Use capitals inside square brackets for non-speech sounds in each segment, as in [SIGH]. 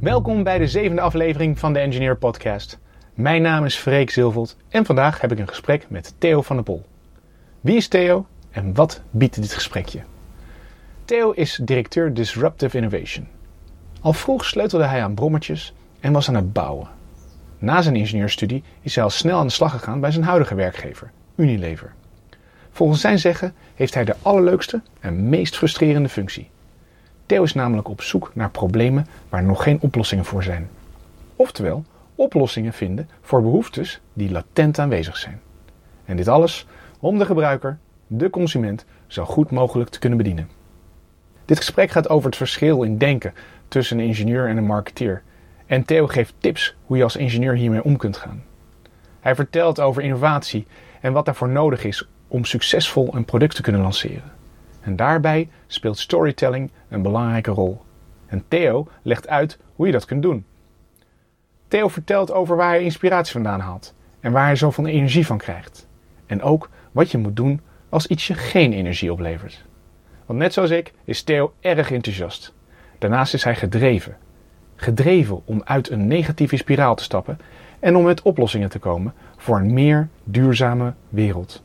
Welkom bij de zevende aflevering van de Engineer Podcast. Mijn naam is Freek Zilvold en vandaag heb ik een gesprek met Theo van der Pol. Wie is Theo en wat biedt dit gesprekje? Theo is directeur Disruptive Innovation. Al vroeg sleutelde hij aan brommertjes en was aan het bouwen. Na zijn ingenieurstudie is hij al snel aan de slag gegaan bij zijn huidige werkgever, Unilever. Volgens zijn zeggen heeft hij de allerleukste en meest frustrerende functie. Theo is namelijk op zoek naar problemen waar nog geen oplossingen voor zijn. Oftewel, oplossingen vinden voor behoeftes die latent aanwezig zijn. En dit alles om de gebruiker, de consument, zo goed mogelijk te kunnen bedienen. Dit gesprek gaat over het verschil in denken tussen een ingenieur en een marketeer. En Theo geeft tips hoe je als ingenieur hiermee om kunt gaan. Hij vertelt over innovatie en wat daarvoor nodig is om succesvol een product te kunnen lanceren. En daarbij speelt storytelling een belangrijke rol. En Theo legt uit hoe je dat kunt doen. Theo vertelt over waar hij inspiratie vandaan haalt en waar hij zoveel energie van krijgt. En ook wat je moet doen als iets je geen energie oplevert. Want net zoals ik is Theo erg enthousiast. Daarnaast is hij gedreven. Gedreven om uit een negatieve spiraal te stappen en om met oplossingen te komen voor een meer duurzame wereld.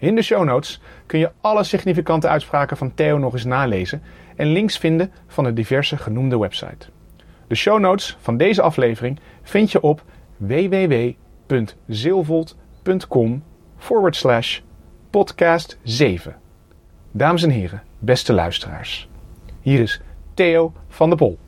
In de show notes kun je alle significante uitspraken van Theo nog eens nalezen en links vinden van de diverse genoemde website. De show notes van deze aflevering vind je op www.zilvold.com forward slash podcast 7. Dames en heren, beste luisteraars. Hier is Theo van der Pol.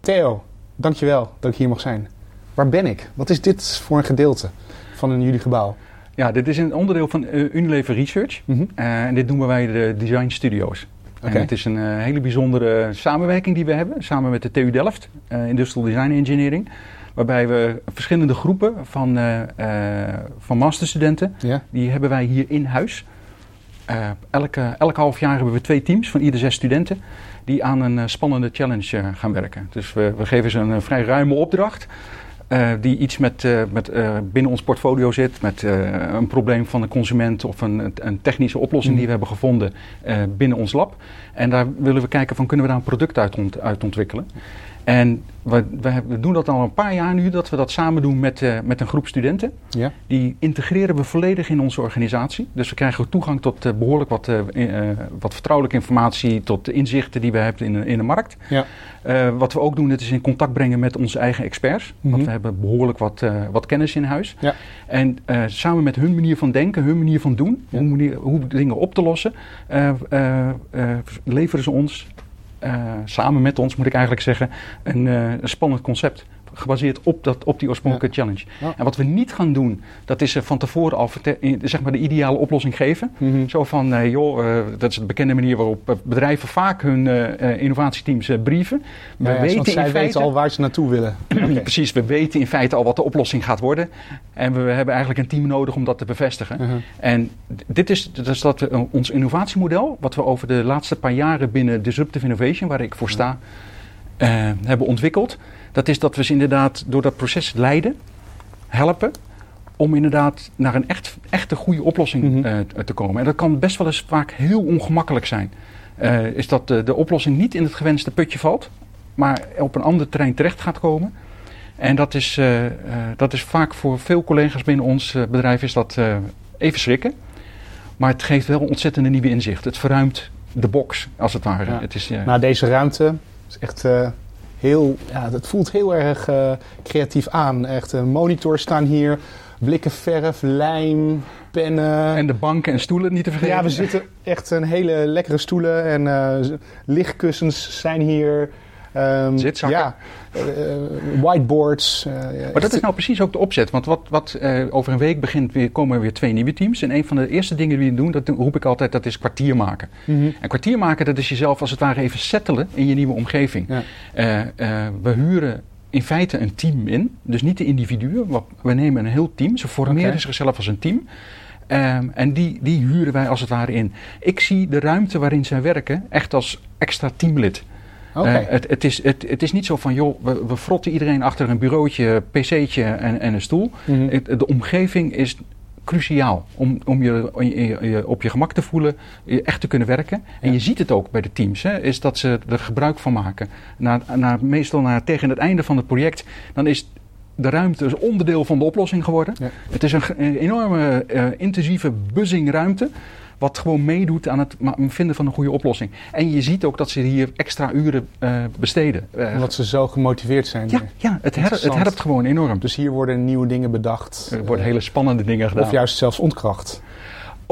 Theo, dankjewel dat ik hier mag zijn. Waar ben ik? Wat is dit voor een gedeelte van een jullie gebouw? Ja, dit is een onderdeel van uh, Unilever Research. Mhm. Uh, en dit noemen wij de Design Studios. En het is een uh, hele bijzondere samenwerking die we hebben, samen met de TU Delft, Industrial Design Engineering. Waarbij we verschillende groepen van, uh, van masterstudenten, Ja? die hebben wij hier in huis. Uh, elke, elk half jaar hebben we twee teams van ieder zes studenten die aan een spannende challenge gaan werken. Dus we, we geven ze een vrij ruime opdracht. Uh, die iets met, uh, met uh, binnen ons portfolio zit, met een probleem van de consument of een, een technische oplossing Mm. die we hebben gevonden binnen ons lab. En daar willen we kijken van kunnen we daar een product uit, ont uit ontwikkelen. En we, we, doen dat al een paar jaar nu, dat we dat samen doen met, met een groep studenten. Ja? Die integreren we volledig in onze organisatie. Dus we krijgen toegang tot behoorlijk wat, wat vertrouwelijke informatie, tot inzichten die we hebben in, in de markt. Ja. Wat we ook doen, het is in contact brengen met onze eigen experts. Mhm. Want we hebben behoorlijk wat, wat kennis in huis. Ja. En samen met hun manier van denken, hun manier van doen, hoe, manier, hoe dingen op te lossen, leveren ze ons, samen met ons moet ik eigenlijk zeggen, een, een spannend concept gebaseerd op, dat, op die oorspronkelijke Ja. challenge. Ja. En wat we niet gaan doen, dat is uh, van tevoren al zeg maar de ideale oplossing geven. Mhm. Zo van, uh, joh, uh, dat is de bekende manier waarop bedrijven vaak hun innovatieteams brieven. We ja, weten want zij weten al waar ze naartoe willen. [CLEARS THROAT] okay. Precies, we weten in feite al wat de oplossing gaat worden. En we hebben eigenlijk een team nodig om dat te bevestigen. -huh. En dit is, dat is dat, ons innovatiemodel, wat we over de laatste paar jaren binnen Disruptive Innovation, waar ik voor sta, hebben ontwikkeld. Dat is dat we ze inderdaad door dat proces leiden, helpen, om inderdaad naar een echt, echte goede oplossing Mhm. uh, te komen. En dat kan best wel eens vaak heel ongemakkelijk zijn. Uh, is dat de, de oplossing niet in het gewenste putje valt, maar op een ander terrein terecht gaat komen. En dat is, uh, dat is vaak voor veel collega's binnen ons bedrijf is dat even schrikken. Maar het geeft wel ontzettende nieuwe inzicht. Het verruimt de box, als het ware. Ja. Het is, Nou, deze ruimte is echt uh, heel, ja, het voelt heel erg uh, creatief aan. Echt, uh, monitors staan hier, blikken verf, lijm, pennen. En de banken en stoelen niet te vergeten. Ja, we zitten echt een hele lekkere stoelen en uh, lichtkussens zijn hier. Um, Zitzakken. Ja, whiteboards. Uh, maar dat is nou precies ook de opzet. Want wat, wat over een week begint, weer, komen er weer twee nieuwe teams. En een van de eerste dingen die we doen, dat roep ik altijd, dat is kwartier maken. Mm -hmm. En kwartier maken, dat is jezelf als het ware even settelen in je nieuwe omgeving. Ja. We huren in feite een team in. Dus niet de individuen. We nemen een heel team. Ze formeren Okay. zichzelf als een team. Um, en die, die huren wij als het ware in. Ik zie de ruimte waarin zij werken echt als extra teamlid. Okay. Uh, het, het, is, het, het, is niet zo van, joh, we, we frotten iedereen achter een bureautje, pc'tje en, en een stoel. Mm -hmm. het, de omgeving is cruciaal om, om je, je- je op je gemak te voelen, je echt te kunnen werken. En Ja. je ziet het ook bij de teams, hè, is dat ze er gebruik van maken. Na, na, meestal na, tegen het einde van het project, dan is de ruimte is onderdeel van de oplossing geworden. Ja. Het is een enorme eh, intensieve buzzing ruimte. Wat gewoon meedoet aan het vinden van een goede oplossing. En je ziet ook dat ze hier extra uren eh, besteden. Eh, Omdat ze zo gemotiveerd zijn. ja, ja het, her, het helpt gewoon enorm. Dus hier worden nieuwe dingen bedacht. er worden hele spannende dingen gedaan. Of juist zelfs ontkracht.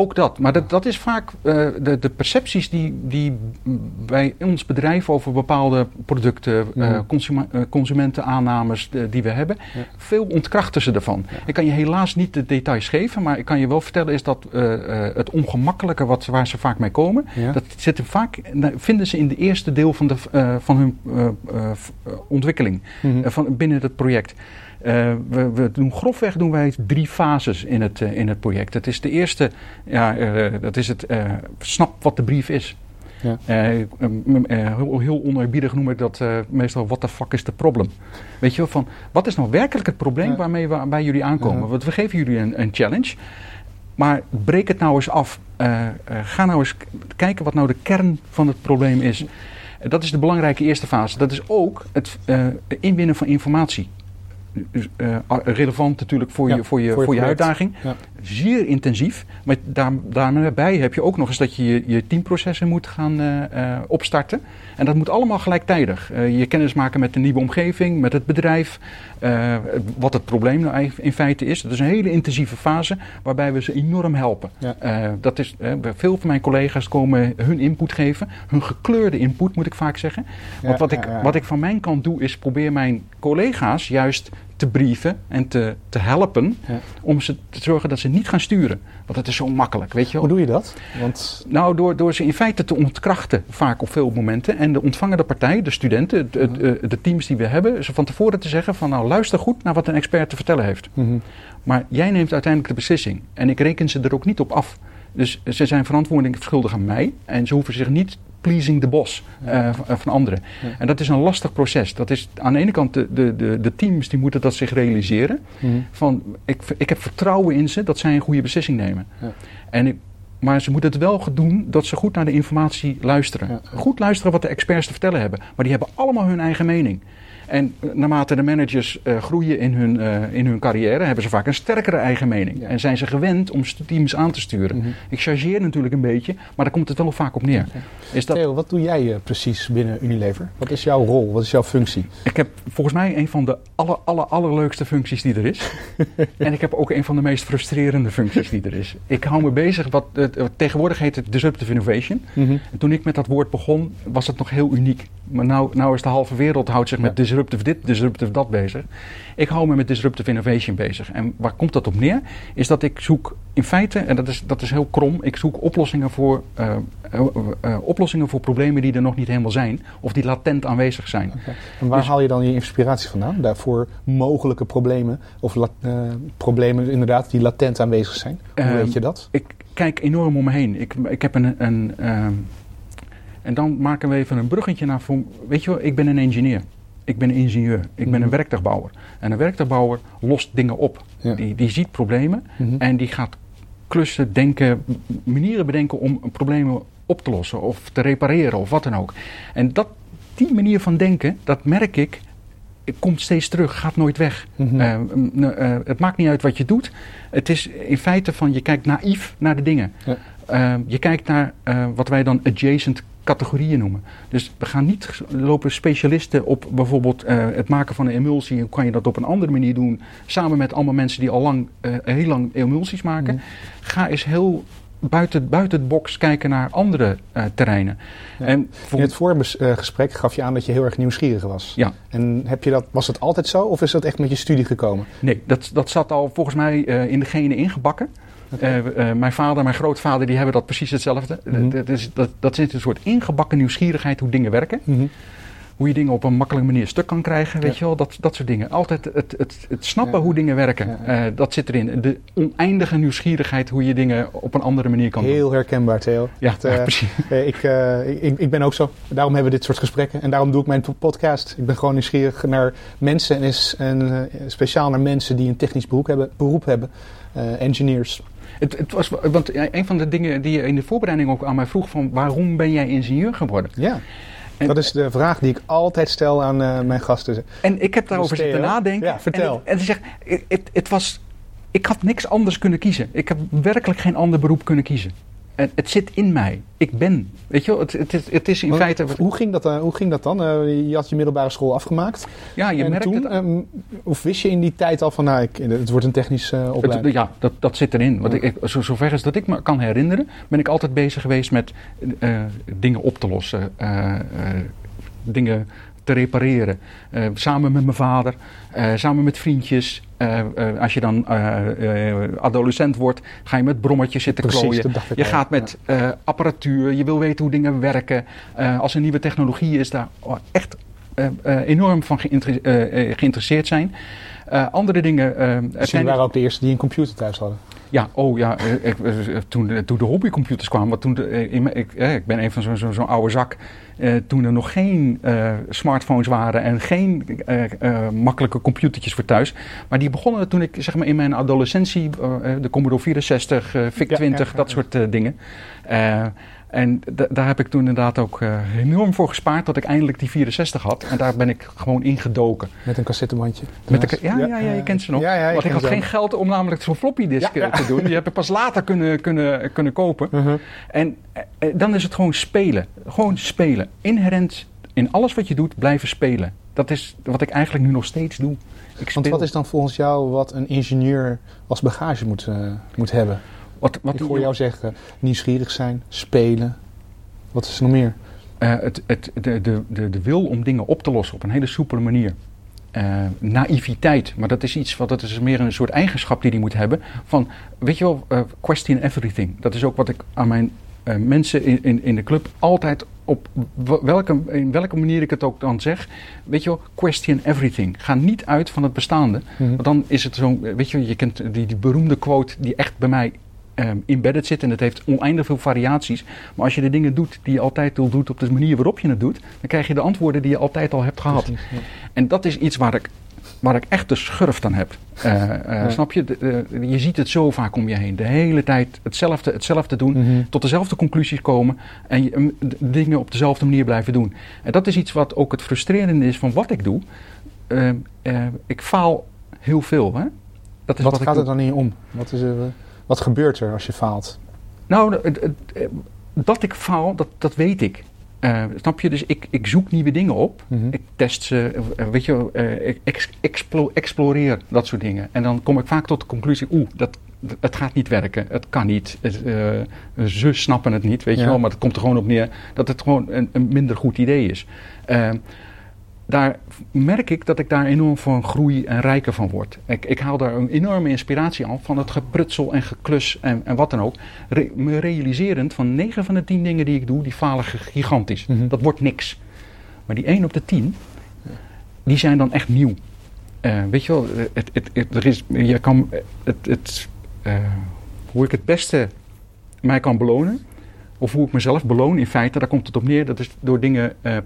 Ook dat, maar dat, dat is vaak eh, de, de percepties die, die bij ons bedrijf over bepaalde producten, eh, consuma- eh, consumentenaannames die we hebben, Ja. veel ontkrachten ze ervan. Ik kan je helaas niet de details geven, maar ik kan je wel vertellen is dat het ongemakkelijke wat, waar ze vaak mee komen, Ja? dat zit vaak, vinden ze in de eerste deel van, de, van hun ontwikkeling Mhm. van, binnen het project. Eh, we, we doen grofweg doen wij drie fases in het, eh, in het project. Het is de eerste, ja, eh, dat is het snap wat de brief is. Ja. Heel, heel oneerbiedig noem ik dat meestal, what the fuck is the problem? Weet je wel, van wat is nou werkelijk het probleem Ja. waarmee we bij jullie aankomen? Ja. Want we geven jullie een, een challenge, maar breek het nou eens af. Ga nou eens kijken wat nou de kern van het probleem is. Dat is de belangrijke eerste fase. Dat is ook het inwinnen van informatie. Eh, relevant natuurlijk voor, Ja, je, voor, je, voor je voor je uitdaging. Ja. Zeer intensief. Maar daar, daarbij heb je ook nog eens dat je je, je teamprocessen moet gaan eh, eh, opstarten. En dat moet allemaal gelijktijdig. Eh, je kennis maken met de nieuwe omgeving, met het bedrijf. wat het probleem nou in feite is. Dat is een hele intensieve fase waarbij we ze enorm helpen. Ja. Dat is, veel van mijn collega's komen hun input geven. Hun gekleurde input moet ik vaak zeggen. Want Ja, wat, ja, ik, wat ik van mijn kant doe is probeer mijn collega's juist te brieven en te, te helpen. Ja. Om ze te zorgen dat ze niet gaan sturen. Want dat is zo makkelijk, weet je wel. Hoe doe je dat? Want Nou, door, door ze in feite te ontkrachten, vaak op veel momenten. En de ontvangende partij, de studenten, Mhm. eh, de teams die we hebben, ze van tevoren te zeggen van nou luister goed naar wat een expert te vertellen heeft. mhm. Maar jij neemt uiteindelijk de beslissing. En ik reken ze er ook niet op af. Dus ze zijn verantwoording schuldig aan mij. En ze hoeven zich niet pleasing the boss eh, van, van anderen. Ja. En dat is een lastig proces. Dat is aan de ene kant de, de, de, de teams die moeten dat zich realiseren. Mhm. Van ik, ik heb vertrouwen in ze dat zij een goede beslissing nemen. Ja. En ik, maar ze moeten het wel doen dat ze goed naar de informatie luisteren. Goed luisteren wat de experts te vertellen hebben. Maar die hebben allemaal hun eigen mening. En naarmate de managers eh, groeien in hun, eh, in hun carrière, hebben ze vaak een sterkere eigen mening. Ja. En zijn ze gewend om teams aan te sturen. Mhm. Ik chargeer natuurlijk een beetje, maar daar komt het wel vaak op neer. Is dat, Theo, wat doe jij eh, precies binnen Unilever? Wat is jouw rol? Wat is jouw functie? ik heb volgens mij een van de aller, aller, allerleukste functies die er is. [LAUGHS] en ik heb ook een van de meest frustrerende functies die er is. Ik hou me bezig, wat, tegenwoordig heet het disruptive innovation. Mhm. En toen ik met dat woord begon, was het nog heel uniek. Maar nou, nou is de halve wereld houdt zich met Ja. Disruptive dit, disruptive dat bezig. Ik hou me met disruptive innovation bezig. En waar komt dat op neer? Is dat ik zoek in feite, en dat is, dat is heel krom, ik zoek oplossingen voor, eh, eh, eh, oplossingen voor problemen die er nog niet helemaal zijn. Of die latent aanwezig zijn. En waar Dus- haal je dan je inspiratie vandaan? Daarvoor mogelijke problemen of problemen inderdaad die latent aanwezig zijn. Hoe Ehm, weet je dat? Ik kijk enorm om me heen. Ik, ik heb een. een ehm, en dan maken we even een bruggetje naar. Weet je wel, ik ben een engineer. Ik ben een ingenieur. Ik ben Mhm. een werktuigbouwer. En een werktuigbouwer lost dingen op. Ja. Die, die ziet problemen Mhm. en die gaat klussen, denken, manieren bedenken om problemen op te lossen of te repareren of wat dan ook. En dat, die manier van denken, dat merk ik, komt steeds terug, gaat nooit weg. Mhm. Eh, eh, het maakt niet uit wat je doet. Het is in feite van je kijkt naïef naar de dingen. Ja. Eh, je kijkt naar wat wij dan adjacent categorieën noemen. Dus we gaan niet lopen specialisten op bijvoorbeeld eh, het maken van een emulsie. Hoe kan je dat op een andere manier doen? Samen met allemaal mensen die al lang, eh, heel lang emulsies maken. Mhm. Ga eens heel buiten, buiten het box kijken naar andere eh, terreinen. Ja. En In voor, het vorige eh, gesprek gaf je aan dat je heel erg nieuwsgierig was. Ja. En heb je dat, was het altijd zo of is dat echt met je studie gekomen? Nee, dat, dat zat al volgens mij in de genen ingebakken. Eh, eh, mijn vader mijn grootvader die hebben dat precies hetzelfde. Mhm. dat, is, dat, dat is een soort ingebakken nieuwsgierigheid hoe dingen werken. Mhm. hoe je dingen op een makkelijke manier stuk kan krijgen, weet je wel, dat, dat soort dingen. Altijd het, het, het snappen Ja. hoe dingen werken, Ja. eh, dat zit erin. De oneindige nieuwsgierigheid hoe je dingen op een andere manier kan doen. Heel herkenbaar, Theo. Ja, Echt, eh, [LAUGHS] precies. Eh, ik, eh, ik, ik ben ook zo. Daarom hebben we dit soort gesprekken. En daarom doe ik mijn podcast. Ik ben gewoon nieuwsgierig naar mensen. En, is, en eh, speciaal naar mensen die een technisch beroep hebben. Beroep hebben eh, engineers. Het, het was, want een van de dingen die je in de voorbereiding ook aan mij vroeg van waarom ben jij ingenieur geworden? Ja. En- dat is de vraag die ik altijd stel aan eh, mijn gasten. En ik heb daarover zitten nadenken. ja, vertel. En, ze zegt, het, het was, ik had niks anders kunnen kiezen. Ik heb werkelijk geen ander beroep kunnen kiezen. Het zit in mij. Ik ben. Weet je wel, het, het, is- het is in Want feite... Hoe ging dat, eh, hoe ging dat dan? Eh, je had je middelbare school afgemaakt. Ja, je en merkt toen, het. ehm, of wist je in die tijd al van, nou, ik, het wordt een technische eh, Het- opleiding? ja, dat, dat zit erin. Want ik, ik, zo, zover als dat ik me kan herinneren, ben ik altijd bezig geweest met eh, dingen op te lossen. eh, eh, dingen te repareren. Eh, samen met mijn vader, eh, samen met vriendjes. Eh, als je dan adolescent wordt, ga je met brommetjes zitten Precies, klooien. Je gaat met apparatuur, je wil weten hoe dingen werken. Als er nieuwe technologie is, daar oh, echt enorm van geïnter- geïnteresseerd zijn. Andere dingen. jullie uiteindelijk- waren ook de eerste die een computer thuis hadden. Ja, oh ja, eh, ik, eh, toen, de- toen de hobbycomputers kwamen, want toen de, eh, ik, eh, ik ben een van zo'n zo, zo'n oude zak, eh, toen er nog geen eh, smartphones waren en geen eh, eh, makkelijke computertjes voor thuis. Maar die begonnen toen ik zeg maar in mijn adolescentie, eh, eh, de Commodore 64, eh, VIC Ja, 20, ja, ja, dat soort eh, dingen. En da- daar heb ik toen inderdaad ook eh, enorm voor gespaard dat ik eindelijk die 64 had. En daar ben ik gewoon ingedoken. Met een cassettebandje. Met de, ja, ja, ja, je kent ze nog. Ja, ja, Want ik had geen geld om namelijk zo'n floppy disk eh, te doen. Die heb ik pas later kunnen, kunnen, kunnen kopen. Mhm. En eh, dan is het gewoon spelen. Gewoon spelen. Inherent in alles wat je doet, blijven spelen. Dat is wat ik eigenlijk nu nog steeds doe. Ik. Want wat is dan volgens jou wat een ingenieur als bagage moet, moet hebben? Wat, wat ik hoor jou zeggen, nieuwsgierig zijn, spelen. Wat is er nog meer? Eh, het, het, de, de, de, de wil om dingen op te lossen op een hele soepele manier. Eh, naïviteit, maar dat is iets wat dat is meer een soort eigenschap die die moet hebben. Van, weet je wel, eh, question everything. Dat is ook wat ik aan mijn mensen in, in, in de club altijd op welke, in welke manier ik het ook dan zeg. Weet je wel, question everything. Ga niet uit van het bestaande. Mhm. Want dan is het zo, weet je, je kent die, die beroemde quote die echt bij mij ehm embedded zit. En het heeft oneindig veel variaties. Maar als je de dingen doet die je altijd al doet op de manier waarop je het doet, dan krijg je de antwoorden die je altijd al hebt gehad. Precies, ja. En dat is iets waar ik, waar ik echt de schurft aan heb. Eh, eh, Ja. Snap je? De- de- je ziet het zo vaak om je heen. De hele tijd hetzelfde, hetzelfde doen. Mhm. Tot dezelfde conclusies komen. En je, mm, de dingen op dezelfde manier blijven doen. En dat is iets wat ook het frustrerende is van wat ik doe. Eh, eh, ik faal heel veel. Hè? Dat is Wat wat gaat er dan je om? Wat, is er, wat gebeurt er als je faalt? Nou, dat ik faal, dat, dat weet ik. Eh, snap je? Dus ik, ik zoek nieuwe dingen op. Mhm. Ik test ze, eh, weet je, wel, eh, ik ex- explo- exploreer dat soort dingen. En dan kom ik vaak tot de conclusie, oeh, dat, het gaat niet werken. Het kan niet. Het, ze snappen het niet, weet je wel. Maar het komt er gewoon op neer dat het gewoon een, een minder goed idee is. Eh, daar merk ik dat ik daar enorm van groei en rijker van word. Ik, ik haal daar een enorme inspiratie aan van het geprutsel en geklus en, en wat dan ook. Re- me realiserend van 9 van de 10 dingen die ik doe, die falen gi- gigantisch. Mhm. Dat wordt niks. Maar die 1 op de 10, die zijn dan echt nieuw. Eh, weet je wel, het, het, het, er is, je kan het, het, eh, hoe ik het beste mij kan belonen, of hoe ik mezelf beloon in feite, daar komt het op neer, dat is door dingen eh,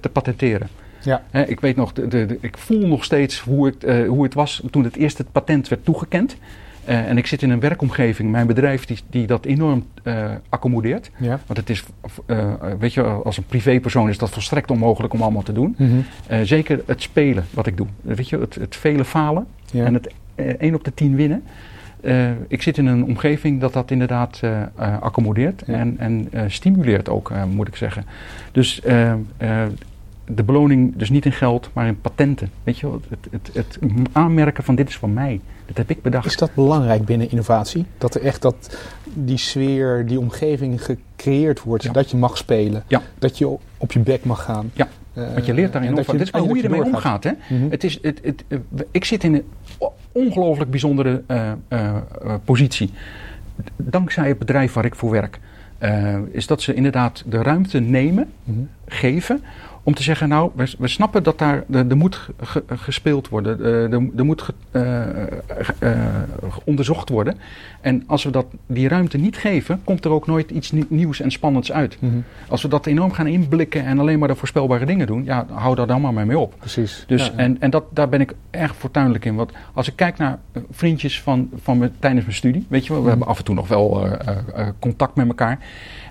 te patenteren. Ja. Ik weet nog, de, de, ik voel nog steeds hoe het, eh, hoe het was toen het eerste patent werd toegekend. Eh, en ik zit in een werkomgeving, mijn bedrijf, die, die dat enorm eh, accommodeert. Ja. Want het is, weet je, als een privépersoon is dat volstrekt onmogelijk om allemaal te doen. Mhm. Zeker het spelen, wat ik doe. Weet je, het, het vele falen Ja. en het 1 op de 10 winnen. Ik zit in een omgeving dat dat inderdaad accommodeert Ja. en, en stimuleert ook, moet ik zeggen. Dus de beloning dus niet in geld, maar in patenten. Weet je wel, het, het, het aanmerken van dit is van mij. Dit heb ik bedacht. Is dat belangrijk binnen innovatie? Dat er echt dat, die sfeer, die omgeving gecreëerd wordt. Ja. Dat je mag spelen. Ja. Dat je op je bek mag gaan. Ja. Eh, Want je leert daar en enorm dat van. Dit is maar hoe je dat ermee doorgaat. omgaat. Hè? Mhm. Het is, het, het, eh, ik zit in een ongelooflijk bijzondere eh, positie. Dankzij het bedrijf waar ik voor werk. is dat ze inderdaad de ruimte nemen, Mhm. geven, om te zeggen, nou, we, we snappen dat daar, er, er moet ge- gespeeld worden, eh, er, er moet ge- eh, eh, onderzocht worden. En als we dat, die ruimte niet geven, komt er ook nooit iets nie- nieuws en spannends uit. Mhm. Als we dat enorm gaan inblikken en alleen maar de voorspelbare dingen doen, ja, hou daar dan maar mee op. Precies. Dus, Ja, ja. En, en dat, daar ben ik erg fortuinlijk in. Want als ik kijk naar vriendjes van, van me, tijdens mijn studie, weet je wel, we Mhm. hebben af en toe nog wel contact met elkaar.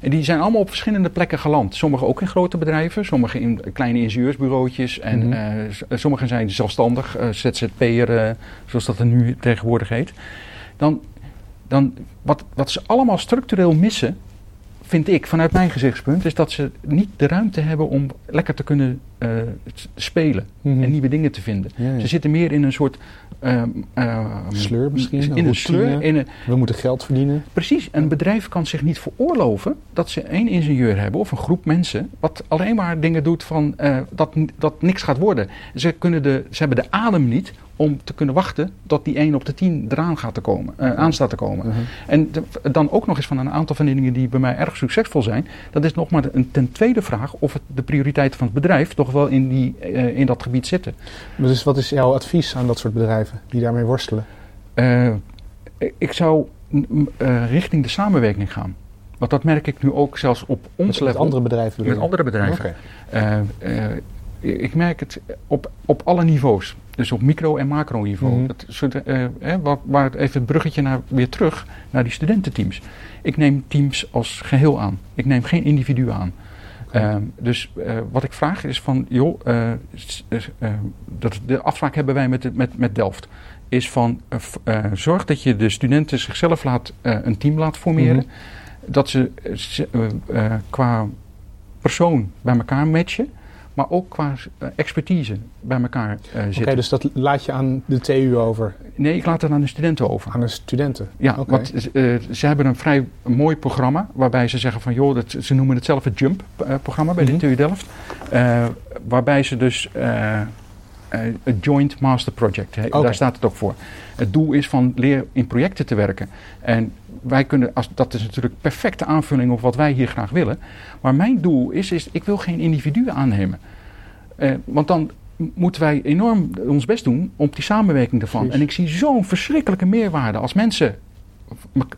En die zijn allemaal op verschillende plekken geland. Sommigen ook in grote bedrijven, sommigen in kleine ingenieursbureautjes. En Mhm. eh, eh, sommigen zijn zelfstandig, eh, ZZP'er, eh, zoals dat er nu tegenwoordig heet. Dan, dan wat, wat ze allemaal structureel missen, vind ik, vanuit mijn gezichtspunt, is dat ze niet de ruimte hebben om lekker te kunnen eh, spelen Mhm. en nieuwe dingen te vinden. Ja, ja. Ze zitten meer in een soort. ehm, ehm, Sleur misschien, In een sleur. In een, We moeten geld verdienen. precies. Een bedrijf kan zich niet veroorloven dat ze één ingenieur hebben of een groep mensen. wat alleen maar dingen doet van. eh, dat, dat niks gaat worden. Ze, kunnen de, ze hebben de adem niet om te kunnen wachten tot die 1 op de 10 eraan gaat te komen, eh, aan staat te komen. Mhm. En de- dan ook nog eens van een aantal van de dingen die bij mij erg succesvol zijn. Dat is nog maar een ten tweede vraag of het de prioriteiten van het bedrijf toch wel in, die, eh, in dat gebied zitten. Dus wat is jouw advies aan dat soort bedrijven die daarmee worstelen? Eh, ik zou mm, eh, richting de samenwerking gaan. Want dat merk ik nu ook zelfs op ons Met level. andere bedrijven met andere bedrijven. Eh, eh, ik merk het op, op alle niveaus. Dus op micro- en macro-niveau. Dat soort, eh, waar, waar het even het bruggetje naar, weer terug naar die studententeams. Ik neem teams als geheel aan. Ik neem geen individu aan. Ehm, dus eh, wat ik vraag is van, joh, eh, eh, dat, de afspraak hebben wij met, met, met Delft. Is van, zorg dat je de studenten zichzelf laat, een team laat formeren. Mhm. Dat ze ze- qua persoon bij elkaar matchen. Maar ook qua eh, expertise bij elkaar eh, Oké, zitten. dus dat laat je aan de TU over, Nee, ik laat het aan de studenten over. aan de studenten. Ja, Oké. want eh, ze hebben een vrij mooi programma waarbij ze zeggen van joh, dat, ze noemen het zelf het JUMP-programma bij Mhm. de TU Delft. Waarbij ze dus eh, een Joint Master Project, daar staat het ook voor. Het doel is van leer in projecten te werken. En wij kunnen, als, dat is natuurlijk perfecte aanvulling op wat wij hier graag willen. Maar mijn doel is, is ik wil geen individuen aannemen. Eh, want dan moeten wij enorm ons best doen om die samenwerking ervan. Precies. En ik zie zo'n verschrikkelijke meerwaarde als mensen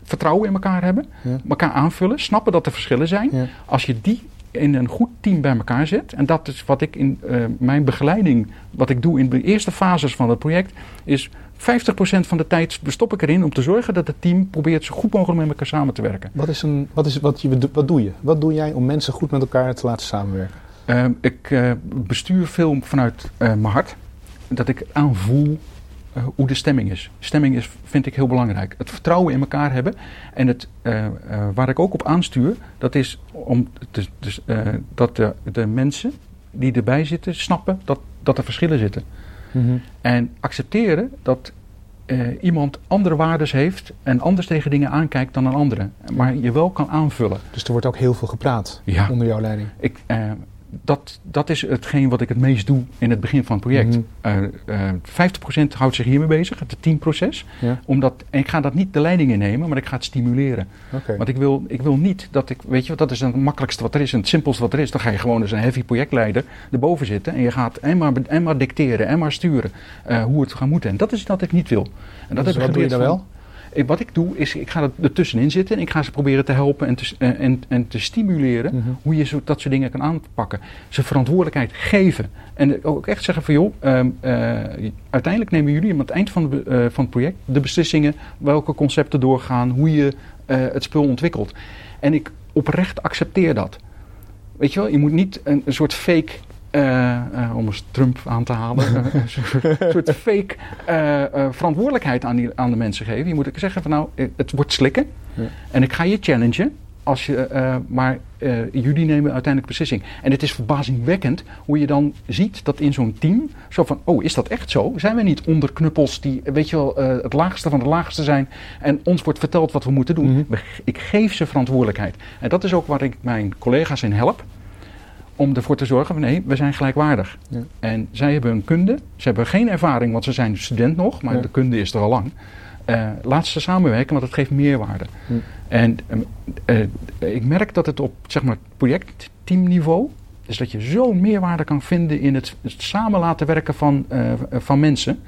vertrouwen in elkaar hebben, Ja. elkaar aanvullen, snappen dat er verschillen zijn. Ja. Als je die in een goed team bij elkaar zet, en dat is wat ik in eh, mijn begeleiding, wat ik doe in de eerste fases van het project, is 50% van de tijd bestop ik erin om te zorgen dat het team probeert zo goed mogelijk met elkaar samen te werken. Wat, is een, wat, is, wat, je, wat doe je? Wat doe jij om mensen goed met elkaar te laten samenwerken? Ehm, ik eh, bestuur veel vanuit eh, mijn hart. Dat ik aanvoel hoe de stemming is. Stemming is, vind ik heel belangrijk. Het vertrouwen in elkaar hebben. En het, eh, eh, waar ik ook op aanstuur, dat is om te, dus, eh, dat de, de mensen die erbij zitten snappen dat, dat er verschillen zitten. En accepteren dat eh, iemand andere waardes heeft en anders tegen dingen aankijkt dan een andere. Maar je wel kan aanvullen. Dus er wordt ook heel veel gepraat Ja. onder jouw leiding. Ik, eh, dat, dat is hetgeen wat ik het meest doe in het begin van het project. Mhm. Eh, eh, 50% houdt zich hiermee bezig, het teamproces. Ja. Omdat, en ik ga dat niet de leiding innemen, maar ik ga het stimuleren. Want ik wil, ik wil niet dat ik, weet je wat, dat is het makkelijkste wat er is en het simpelste wat er is. Dan ga je gewoon als een heavy projectleider erboven zitten en je gaat en maar, en maar dicteren en maar sturen eh, hoe het gaat moeten. En dat is wat ik niet wil. En dat Dus heb ik wat doe je dan wel? Ik- wat ik doe is, ik ga er ertussenin zitten en ik ga ze proberen te helpen en te, eh, en, en te stimuleren Mhm. hoe je zo, dat soort dingen kan aanpakken. Ze verantwoordelijkheid geven. En ook echt zeggen van joh, ehm, eh, uiteindelijk nemen jullie aan het eind van, de, eh, van het project de beslissingen welke concepten doorgaan, hoe je eh, het spul ontwikkelt. En ik oprecht accepteer dat. Weet je wel, je moet niet een, een soort fake, eh, eh, om eens Trump aan te halen, [LAUGHS] eh, een soort, fake eh, eh, verantwoordelijkheid aan, die, aan de mensen geven. Je moet ook zeggen van nou, eh, het wordt slikken Ja. en ik ga je challengen. Als je, eh, maar eh, jullie nemen uiteindelijk beslissing. En het is verbazingwekkend hoe je dan ziet dat in zo'n team, zo van, oh, is dat echt zo? Zijn we niet onderknuppels die, weet je wel, eh, het laagste van de laagste zijn en ons wordt verteld wat we moeten doen? Mhm. Ik geef ze verantwoordelijkheid. En dat is ook waar ik mijn collega's in help. Om ervoor te zorgen van nee, we zijn gelijkwaardig. Ja. En zij hebben een kunde. Ze hebben geen ervaring, want ze zijn student nog. Maar Ja. de kunde is er al lang. Eh, laat ze samenwerken, want het geeft meerwaarde. Hm. En uh, ik merk dat het op zeg maar, projectteamniveau, dus dat je zo'n meerwaarde kan vinden in het, het samen laten werken van, uh, van mensen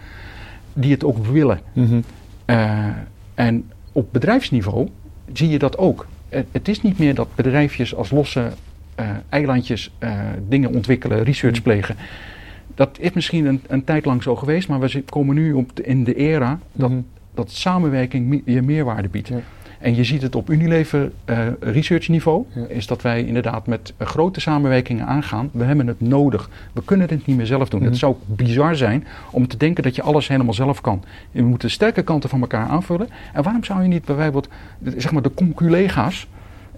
die het ook willen. Mhm. en op bedrijfsniveau zie je dat ook. Het, het, is niet meer dat bedrijfjes als losse eilandjes dingen ontwikkelen, research Mhm. plegen dat is misschien een, een tijd lang zo geweest, maar we komen nu op de, in de era dat, Mhm. dat samenwerking je meerwaarde biedt. Ja. En je ziet het op Unilever uh, research niveau, Ja. is dat wij inderdaad met uh, grote samenwerkingen aangaan. We hebben het nodig. We kunnen het niet meer zelf doen. Het zou bizar zijn om te denken dat je alles helemaal zelf kan. We moeten de sterke kanten van elkaar aanvullen. En waarom zou je niet bijvoorbeeld, zeg maar de conculega's,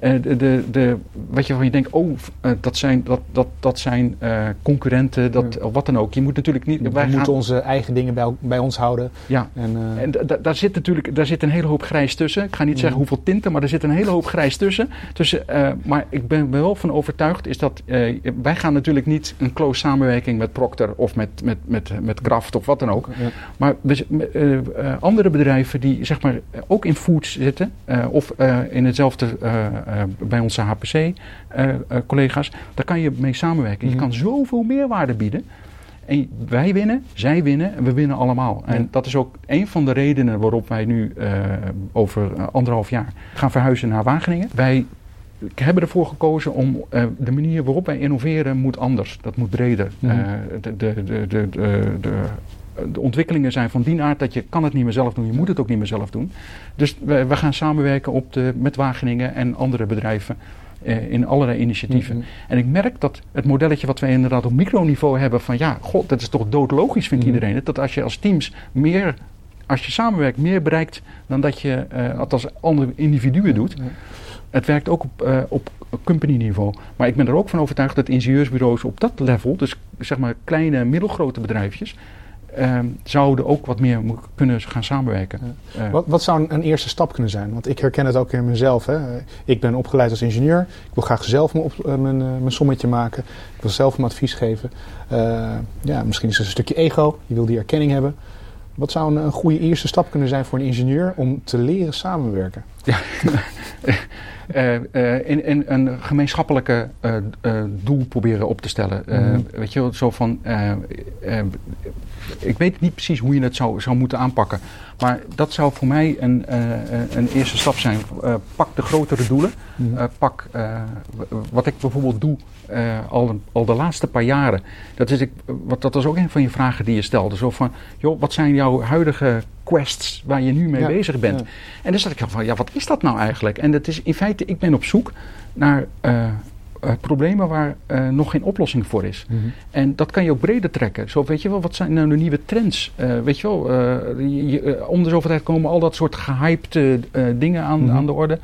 de, de, de, wat je van je denkt, oh, uh, dat zijn, dat, dat, dat zijn uh, concurrenten, dat, Ja. wat dan ook. Je moet natuurlijk niet. We wij moeten gaan- onze eigen dingen bij, bij ons houden. ja, En, eh, en da- da- daar zit natuurlijk daar zit een hele hoop grijs tussen. Ik ga niet zeggen Mhm. hoeveel tinten, maar er zit een hele hoop grijs tussen. tussen eh, maar ik ben wel van overtuigd is dat eh, wij gaan natuurlijk niet een close samenwerking met Procter of met, met, met, met Kraft of wat dan ook. ja. Maar eh, eh, andere bedrijven die zeg maar eh, ook in foods zitten eh, of eh, in hetzelfde eh, eh, bij onze HPC-collega's, daar kan je mee samenwerken. Mhm. Je kan zoveel meerwaarde bieden. En wij winnen, zij winnen en we winnen allemaal. En dat is ook een van de redenen waarop wij nu eh, over eh, anderhalf jaar gaan verhuizen naar Wageningen. Wij hebben ervoor gekozen om eh, de manier waarop wij innoveren moet anders. Dat moet breder. Mhm. Eh, de, de, de, de, de, de, de ontwikkelingen zijn van die aard dat je kan het niet meer zelf doen. Je moet het ook niet meer zelf doen. Dus we, we gaan samenwerken op de, met Wageningen en andere bedrijven eh, in allerlei initiatieven. Mhm. En ik merk dat het modelletje wat wij inderdaad op microniveau hebben van ja, god, dat is toch doodlogisch vindt Mhm. iedereen het. Dat als je als teams meer, als je samenwerkt, meer bereikt dan dat je eh, het als andere individuen doet. Het werkt ook op, eh, op company niveau. Maar ik ben er ook van overtuigd dat ingenieursbureaus op dat level, dus zeg maar kleine en middelgrote bedrijfjes, ehm, zouden ook wat meer kunnen gaan samenwerken. Eh, Wat, wat zou een, een eerste stap kunnen zijn? Want ik herken het ook in mezelf. Hè. Ik ben opgeleid als ingenieur. Ik wil graag zelf mijn, op, eh, mijn, eh, mijn sommetje maken. Ik wil zelf mijn advies geven. Ja, misschien is het een stukje ego. Je wil die erkenning hebben. Wat zou een, een goede eerste stap kunnen zijn voor een ingenieur om te leren samenwerken? [LAUGHS] eh, eh, in, in een gemeenschappelijke eh, doel proberen op te stellen. Mhm. Weet je zo van. ik weet niet precies hoe je het zou, zou moeten aanpakken. Maar dat zou voor mij een, een eerste stap zijn. Pak de grotere doelen. Eh, pak wat ik bijvoorbeeld doe eh, al, al de laatste paar jaren. Dat, is ik, wat, dat was ook een van je vragen die je stelde. Zo van, joh, wat zijn jouw huidige quests waar je nu mee Ja, bezig bent? ja. En dan zat ik van, ja, wat is dat nou eigenlijk? En dat is in feite, ik ben op zoek naar eh, eh, problemen waar eh, nog geen oplossing voor is. Mhm. En dat kan je ook breder trekken. Zo, weet je wel, wat zijn nou de nieuwe trends? Eh, weet je wel, je- om de zoveel tijd komen al dat soort gehypte eh, dingen aan, Mhm. aan de orde.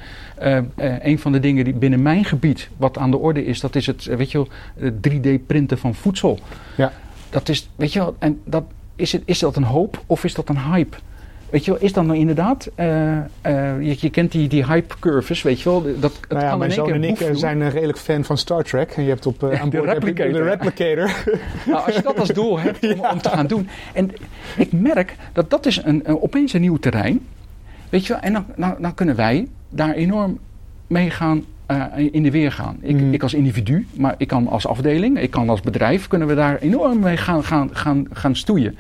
Een van de dingen die binnen mijn gebied wat aan de orde is, dat is het, weet je wel, het 3D-printen van voedsel. Ja. Dat is, weet je wel, en dat, is, het, is dat een hoop of is dat een hype? Weet je wel, is dat nou inderdaad, eh, eh, je, je kent die, die hype curves, weet je wel, dat, het Nou ja, kan mijn zoon en ik eh, zijn eh, redelijk fan van Star Trek. En je hebt op [LAUGHS] aan de je de replicator. replicator. [LAUGHS] Nou, als je dat als doel hebt om, [LAUGHS] om te gaan doen. En ik merk dat dat is een, een- opeens een nieuw terrein. Weet je wel, en dan, dan, dan kunnen wij daar enorm mee gaan in de weer gaan. Ik, Mhm. ik als individu, maar ik kan als afdeling, ik kan als bedrijf, kunnen we daar enorm mee gaan, gaan, gaan, gaan stoeien.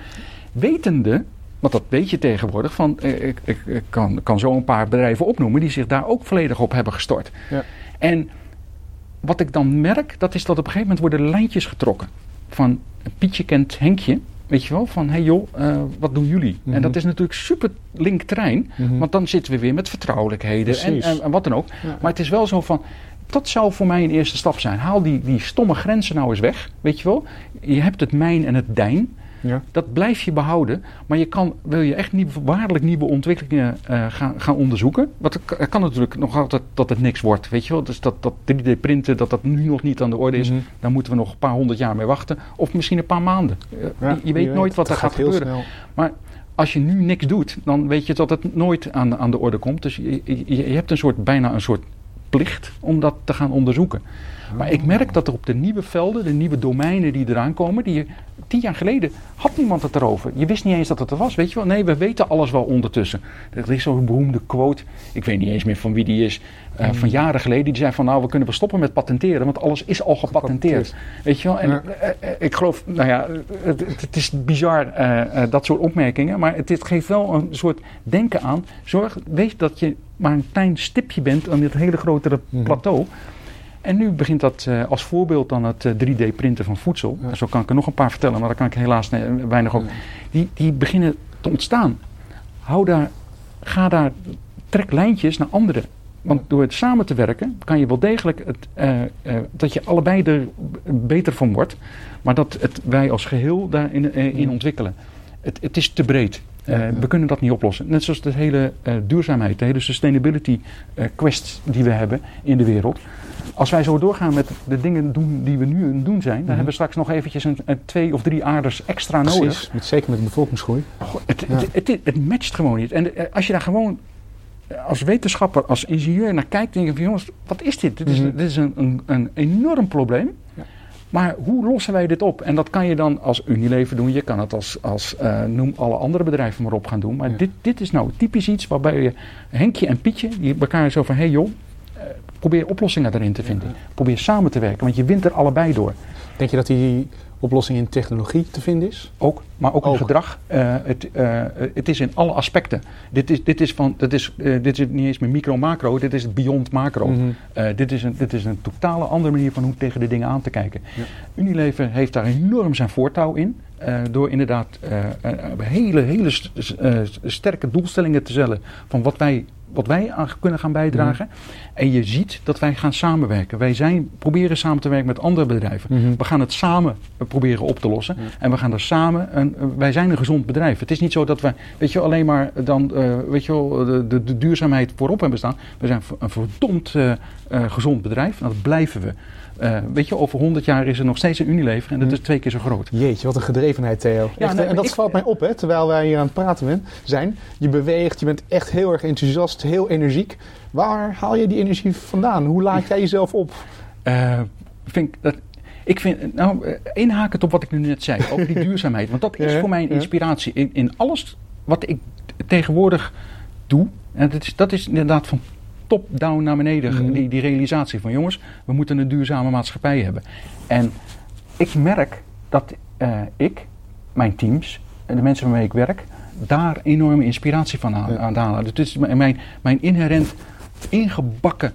Wetende, want dat weet je tegenwoordig, van, eh, ik, ik, ik kan, kan zo een paar bedrijven opnoemen die zich daar ook volledig op hebben gestort. Ja. En wat ik dan merk, dat is dat op een gegeven moment worden lijntjes getrokken. Van Pietje kent Henkje, weet je wel, van hé hey joh, eh, wat doen jullie? Mhm. En dat is natuurlijk super link terrein, Mhm. want dan zitten we weer met vertrouwelijkheden en, en, en wat dan ook. Ja. Maar het is wel zo van, dat zou voor mij een eerste stap zijn. Haal die, die stomme grenzen nou eens weg, weet je wel. Je hebt het mijn en het dijn. Ja. Dat blijf je behouden. Maar je kan, wil je echt nieuw, waarlijk nieuwe ontwikkelingen eh, gaan, gaan onderzoeken. Want het kan- natuurlijk nog altijd dat het niks wordt. Weet je wel? Dus dat, dat 3D-printen, dat dat nu nog niet aan de orde is. Mhm. Daar moeten we nog een paar honderd jaar mee wachten. Of misschien een paar maanden. Ja, je, je weet nooit wat er gaat, gebeuren. snel. Maar als je nu niks doet, dan weet je dat het nooit aan, aan de orde komt. Dus je, je, je hebt een soort, bijna een soort plicht om dat te gaan onderzoeken. Maar ik merk dat er op de nieuwe velden, de nieuwe domeinen die eraan komen, die tien jaar geleden had niemand het erover. Je wist niet eens dat het er was, weet je wel? Nee, we weten alles wel ondertussen. Er is zo'n beroemde quote, ik weet niet eens meer van wie die is, uh, van jaren geleden. Die zei van nou, we kunnen wel stoppen met patenteren, want alles is al gepatenteerd. Weet je wel? En Ja. eh, eh, ik geloof, nou ja, het, het- is bizar, eh, eh, dat soort opmerkingen. Maar het, het geeft wel een soort denken aan. Zorg, weet dat je maar een klein stipje bent aan dit hele grotere Mhm. plateau. En nu begint dat eh, als voorbeeld dan het 3D-printen van voedsel. Ja. Zo kan ik er nog een paar vertellen, maar daar kan ik helaas eh, weinig op. Die, die beginnen te ontstaan. Hou daar, ga daar, trek lijntjes naar anderen. Want door het samen te werken kan je wel degelijk het, eh, eh, dat je allebei er beter van wordt. Maar dat het, wij als geheel daarin eh, in ontwikkelen. Het, het is te breed. Eh, Ja, ja. We kunnen dat niet oplossen. Net zoals de hele eh, duurzaamheid, de hele sustainability eh, quest die we hebben in de wereld. Als wij zo doorgaan met de dingen doen die we nu aan het doen zijn, dan Mhm. hebben we straks nog eventjes een, een twee of drie aarders extra nodig. Met, zeker met de bevolkingsgroei. Het, Ja. het, het, het matcht gewoon niet. En eh, als je daar gewoon eh, als wetenschapper, als ingenieur naar kijkt, denk je van jongens, wat is dit? Dit is, Mhm. dit is een, een, een enorm probleem. Ja. Maar hoe lossen wij dit op? En dat kan je dan als Unilever doen. Je kan het als, als eh, noem alle andere bedrijven maar op gaan doen. Maar Ja. dit, dit is nou typisch iets waarbij je Henkje en Pietje, die elkaar zo van, hé hey joh, probeer oplossingen daarin te vinden. Probeer samen te werken, want je wint er allebei door. Denk je dat die oplossing in technologie te vinden is? Ook, maar ook in Ook. gedrag. Eh, het, eh, het is in alle aspecten. Dit is, dit is, van, dit is, eh, dit is niet eens meer micro-macro, dit is beyond macro. Mhm. Dit, is een, dit is een totale andere manier van hoe tegen de dingen aan te kijken. Ja. Unilever heeft daar enorm zijn voortouw in. door inderdaad hele, hele sterke doelstellingen te stellen van wat wij, wat wij aan kunnen gaan bijdragen. En je ziet dat wij gaan samenwerken. Wij zijn, proberen samen te werken met andere bedrijven. Mhm. We gaan het samen proberen op te lossen. Ja. En we gaan er samen. Een, wij zijn een gezond bedrijf. Het is niet zo dat we, weet je, alleen maar dan, eh, weet je, wel, de, de, de duurzaamheid voorop hebben staan. We zijn een verdomd eh, eh, gezond bedrijf. En dat blijven we. Eh, weet je, over 100 jaar is er nog steeds een Unilever. En dat Mhm. is twee keer zo groot. Jeetje, wat een gedrevenheid, Theo. Ja, Echt, nee, en dat ik- valt mij op, hè, terwijl wij hier aan het praten zijn. Je beweegt, je bent echt heel erg enthousiast, heel energiek. Waar haal je die energie vandaan? Hoe laat jij jezelf op? Eh, vind ik, dat, ik vind, nou, eh, inhakend op wat ik nu net zei, over die [LAUGHS] duurzaamheid. Want dat is Ja, voor mij een ja. inspiratie. In, in alles wat ik tegenwoordig doe, en dat is, dat is inderdaad van top-down naar beneden, Mhm. die, die realisatie van jongens, we moeten een duurzame maatschappij hebben. En ik merk dat eh, ik, mijn teams, en de mensen waarmee ik werk, daar enorme inspiratie van aan, Ja. aan halen. Dus dit is mijn, mijn, mijn inherent ingebakken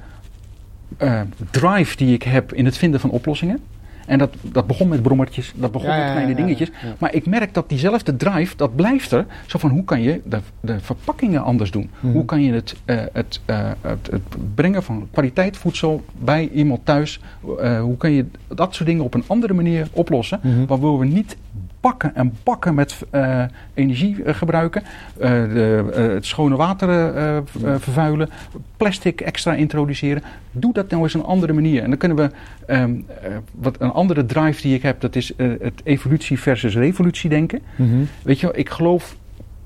eh, drive die ik heb in het vinden van oplossingen. En dat, dat begon met brommertjes, dat begon Ja, met kleine dingetjes. ja. Maar ik merk dat diezelfde drive, dat blijft er. Zo van hoe kan je de, de verpakkingen anders doen? Mhm. Hoe kan je het, eh, het, eh, het, het brengen van kwaliteit voedsel bij iemand thuis? eh, hoe kan je dat soort dingen op een andere manier oplossen? Mhm. Waardoor we niet bakken en bakken met eh, energie eh, gebruiken. eh, de, het schone water vervuilen. Plastic extra introduceren. Doe dat nou eens een andere manier. En dan kunnen we... ehm, eh, wat een andere drive die ik heb, dat is het evolutie versus revolutie denken. Mhm. Weet je wel, ik geloof,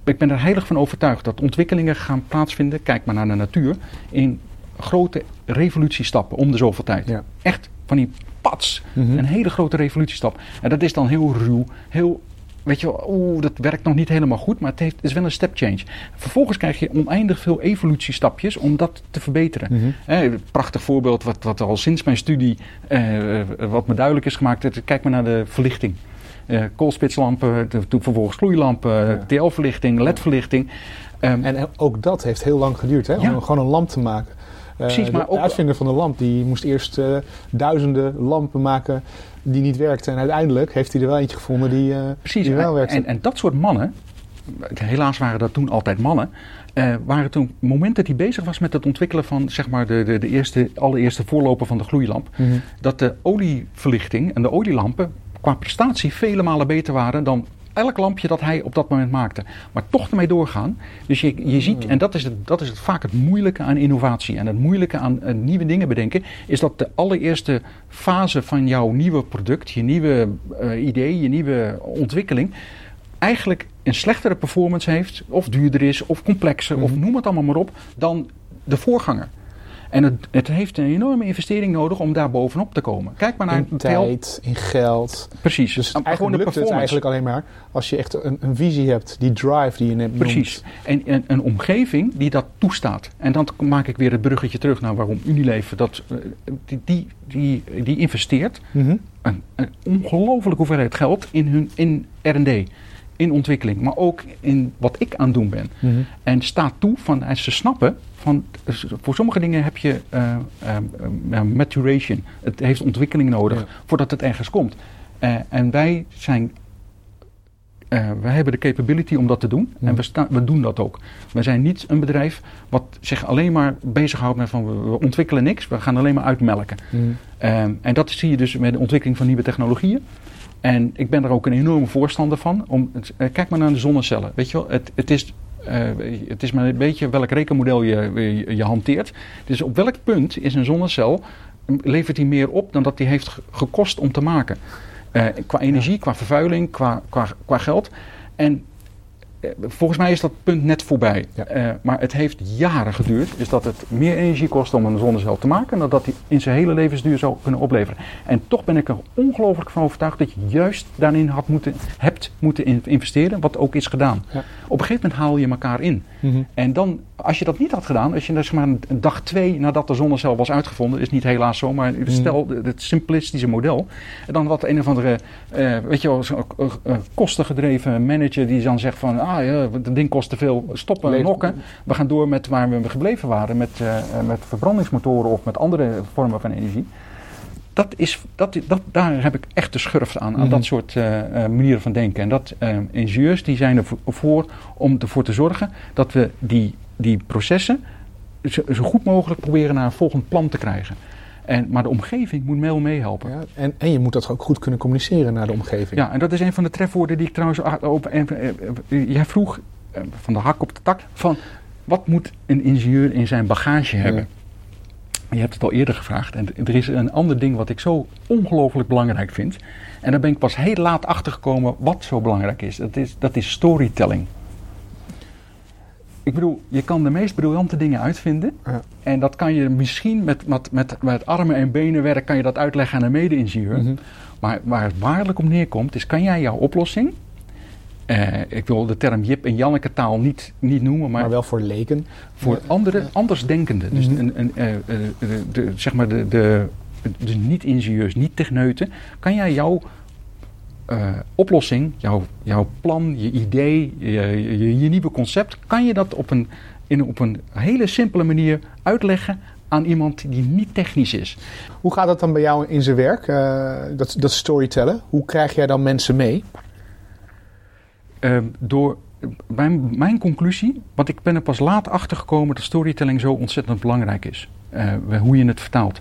ik ben er heilig van overtuigd dat ontwikkelingen gaan plaatsvinden, kijk maar naar de natuur, in grote revolutiestappen om de zoveel tijd. Ja. Echt van die pats, een hele grote revolutiestap. En dat is dan heel ruw, heel, weet je wel, oeh, dat werkt nog niet helemaal goed, maar het, heeft, is wel een step change. Vervolgens krijg je oneindig veel evolutiestapjes om dat te verbeteren. Mhm. Prachtig voorbeeld, wat, wat al sinds mijn studie, eh, wat me duidelijk is gemaakt, kijk maar naar de verlichting. Eh, koolspitslampen, de- toen vervolgens gloeilampen, Ja. TL-verlichting, LED-verlichting. Ehm, En ook dat heeft heel lang geduurd, hè? Ja. Om gewoon een lamp te maken. Eh, Precies, maar de uitvinder van de lamp die moest eerst eh, duizenden lampen maken die niet werkten. En uiteindelijk heeft hij er wel eentje gevonden die, eh, Precies, die wel werkte. en, en dat soort mannen, helaas waren dat toen altijd mannen, eh, waren toen momenten dat hij bezig was met het ontwikkelen van zeg maar, de, de, de eerste, allereerste voorloper van de gloeilamp, Mhm. dat de olieverlichting en de olielampen qua prestatie vele malen beter waren dan elk lampje dat hij op dat moment maakte. Maar toch ermee doorgaan. Dus je, je ziet, en dat is, het, dat is het, vaak het moeilijke aan innovatie en het moeilijke aan eh, nieuwe dingen bedenken, is dat de allereerste fase van jouw nieuwe product, je nieuwe eh, idee, je nieuwe ontwikkeling, eigenlijk een slechtere performance heeft, of duurder is, of complexer, of Mhm. noem het allemaal maar op, dan de voorganger. En het, het heeft een enorme investering nodig om daar bovenop te komen. Kijk maar naar In het tijd, in geld. Precies. Dus Gewoon de eigenlijk lukt het eigenlijk alleen maar als je echt een, een visie hebt, die drive die je net Precies. En, en een omgeving die dat toestaat. En dan maak ik weer het bruggetje terug naar waarom Unilever dat, eh, die, die, die, die investeert. Mhm. een, een ongelofelijke hoeveelheid geld in hun in R&D, in ontwikkeling, maar ook in wat ik aan het doen ben. Mhm. En staat toe van en ze snappen van voor sommige dingen heb je eh, eh, eh, maturation. Het heeft ontwikkeling nodig Ja. voordat het ergens komt. Eh, en wij zijn eh, wij hebben de capability om dat te doen. Mhm. En we, staan, we doen dat ook. We zijn niet een bedrijf wat zich alleen maar bezighoudt met van we, we ontwikkelen niks. We gaan alleen maar uitmelken. Mhm. Ehm, en dat zie je dus met de ontwikkeling van nieuwe technologieën. En ik ben er ook een enorme voorstander van. Om, eh, kijk maar naar de zonnecellen. Weet je wel, het, het, is, eh, het is maar een beetje welk rekenmodel je, je, je hanteert. Dus op welk punt is een zonnecel, eh, levert die meer op dan dat die heeft ge- gekost om te maken? Eh, qua energie, qua vervuiling, qua, qua, qua geld. En volgens mij is dat punt net voorbij. Ja. Eh, maar het heeft jaren geduurd. Dus dat het meer energie kost om een zonnecel te maken. dan dat die in zijn hele levensduur zou kunnen opleveren. En toch ben ik er ongelooflijk van overtuigd dat je juist daarin had moeten, hebt moeten in- investeren. Wat ook is gedaan. Ja. Op een gegeven moment haal je elkaar in. Mhm. En dan, als je dat niet had gedaan, als je dus maar een dag twee nadat de zonnecel was uitgevonden, is niet helaas zo, maar stel de- het simplistische model, en dan wat een of andere, eh, weet je wel, eh, eh, kostengedreven manager die dan zegt van, ah ja, dat ding kost te veel, stoppen, Leef- nokken, we gaan door met waar we gebleven waren, met, met verbrandingsmotoren of met andere vormen van energie. Dat is, dat, dat, daar heb ik echt de schurft aan, aan Mhm. dat soort eh, eh, manieren van denken. En dat eh, ingenieurs die zijn ervoor om ervoor te zorgen dat we die, die processen zo, zo goed mogelijk proberen naar een volgend plan te krijgen. En, maar de omgeving moet mee meehelpen. Ja. Ja, en, en je moet dat ook goed kunnen communiceren naar de omgeving. en dat is een van de trefwoorden die ik trouwens op. En, jij vroeg van de hak op de tak van wat moet een ingenieur in zijn bagage hebben? Je hebt het al eerder gevraagd. En er is een ander ding wat ik zo ongelooflijk belangrijk vind. En daar ben ik pas heel laat achter gekomen wat zo belangrijk is. Dat is, dat is storytelling. Ik bedoel, je kan de meest briljante dingen uitvinden. Ja. En dat kan je misschien met, met, met, met armen en benen werk kan je dat uitleggen aan een mede-ingenieur. Mhm. Maar waar het waarlijk op neerkomt, is kan jij jouw oplossing. Eh, ik wil de term Jip en Janneke taal niet, niet noemen, Maar, maar wel voor leken. voor andere, andersdenkenden. Dus Mhm. een, een, eh, eh, de, de- zeg maar de, de, de niet-ingenieurs, niet-techneuten, kan jij jouw oplossing, jouw, jouw plan, je idee, je, je, je nieuwe concept, kan je dat op een, in, op een hele simpele manier uitleggen aan iemand die niet technisch is. Hoe gaat dat dan bij jou in zijn werk, dat, dat storytellen? Hoe krijg jij dan mensen mee? Ehm, door mijn, mijn conclusie, want ik ben er pas laat achter gekomen dat storytelling zo ontzettend belangrijk is. Eh, hoe je het vertaalt.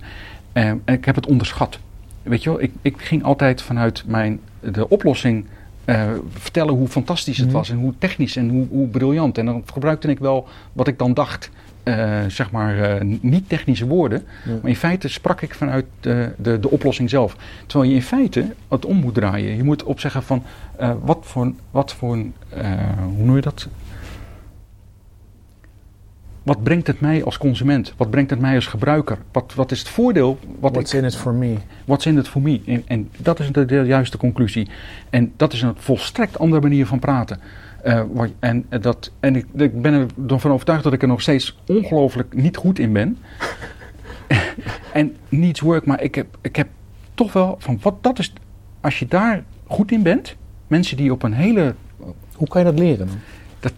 En ik heb het onderschat. Weet je wel, ik, ik ging altijd vanuit mijn, de oplossing eh, vertellen hoe fantastisch het Mhm. was en hoe technisch en hoe, hoe briljant. En dan gebruikte ik wel wat ik dan dacht, eh, zeg maar, eh, niet technische woorden. Ja. Maar in feite sprak ik vanuit de, de, de oplossing zelf. Terwijl je in feite het om moet draaien. Je moet opzeggen van eh, wat voor, wat voor een, eh, hoe noem je dat? Wat brengt het mij als consument? Wat brengt het mij als gebruiker? Wat, wat is het voordeel? Wat What's ik, in it for me? What's in it for me? En, en dat is de, de juiste conclusie. En dat is een volstrekt andere manier van praten. Eh, wat- en, dat, en ik, ik ben ervan overtuigd dat ik er nog steeds ongelooflijk niet goed in ben. [LAUGHS] en needs work, maar ik heb, ik heb toch wel van wat dat is. Als je daar goed in bent, mensen die op een hele Hoe kan je dat leren dan? dat,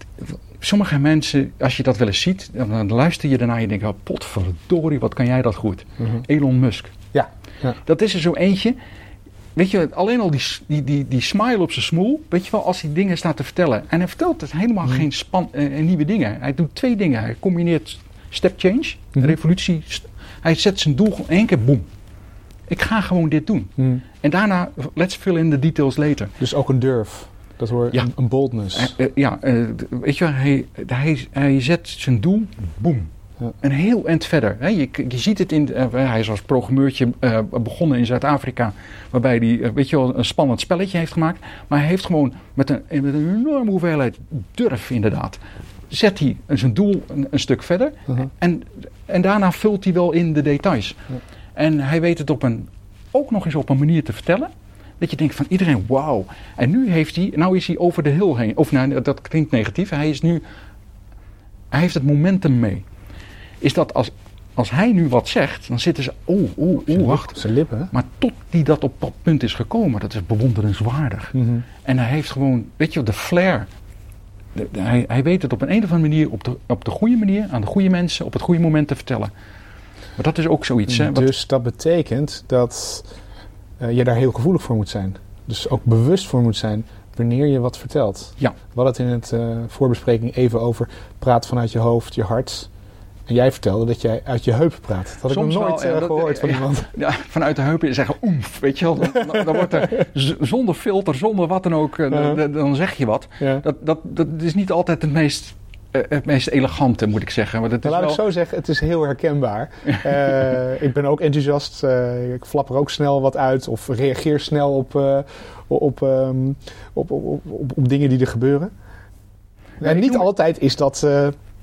sommige mensen, als je dat wel eens ziet, dan, luister je ernaar en je denkt, oh, potverdorie, wat kan jij dat goed. Elon Musk. Ja, ja. Dat is er zo eentje. Weet je, alleen al die, die, die, die smile op zijn smoel, weet je wel, als hij dingen staat te vertellen. En hij vertelt dus helemaal geen span, eh, nieuwe dingen. Hij doet twee dingen. Hij combineert step change, Mhm. revolutie. Hij zet zijn doel gewoon één keer, boem. Ik ga gewoon dit doen. Hm. En daarna, let's fill in the details later. Dus ook een durf. Dat hoor Ja. een, boldness. Eh, eh, ja, eh, weet je wel, hij, hij, hij zet zijn doel, boem. Ja. Een heel eind verder. Hè. Je, je ziet het in. eh, hij is als programmeurtje eh, begonnen in Zuid-Afrika. Waarbij hij, eh, weet je wel, een spannend spelletje heeft gemaakt. Maar hij heeft gewoon met een, met een enorme hoeveelheid durf, inderdaad. zet hij zijn doel een, een stuk verder. Mhm. En, en daarna vult hij wel in de details. Ja. En hij weet het op een, ook nog eens op een manier te vertellen. Dat je denkt van iedereen, wauw. En nu heeft hij, nou is hij over de hill heen. Of nou, dat klinkt negatief. Hij is nu, hij heeft het momentum mee. Is dat als, als hij nu wat zegt, dan zitten ze, oeh, oeh, oeh, wacht. Zijn lippen? Maar tot die dat op dat punt is gekomen, dat is bewonderenswaardig. Mhm. En hij heeft gewoon, weet je, de flair. De- de- hij, hij weet het op een, een of andere manier, op de, op de goede manier, aan de goede mensen, op het goede moment te vertellen. Maar dat is ook zoiets. Hè, wat- Dus dat betekent dat eh, je daar heel gevoelig voor moet zijn. Dus ook bewust voor moet zijn wanneer je wat vertelt. Ja. We hadden het in het eh, voorbespreking even over praat vanuit je hoofd, je hart. En jij vertelde dat jij uit je heup praat. Dat had Soms ik nog wel, nooit ja, eh, dat- gehoord van iemand. [LAUGHS] ja, vanuit de heupen zeggen oemf, weet je wel. Dan, dan- dan wordt er zonder filter, zonder wat dan ook, eh, dan, zeg je wat. Dat, dat, dat is niet altijd het meest, eh, het meest elegante, moet ik zeggen. Want het is Nou, laat wel, ik zo zeggen, het is heel herkenbaar. [LAUGHS] Ik ben ook enthousiast. ik flap er ook snel wat uit of reageer snel op, eh, op, ehm, op, op, op, op, op dingen die er gebeuren. En niet altijd is dat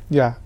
ja,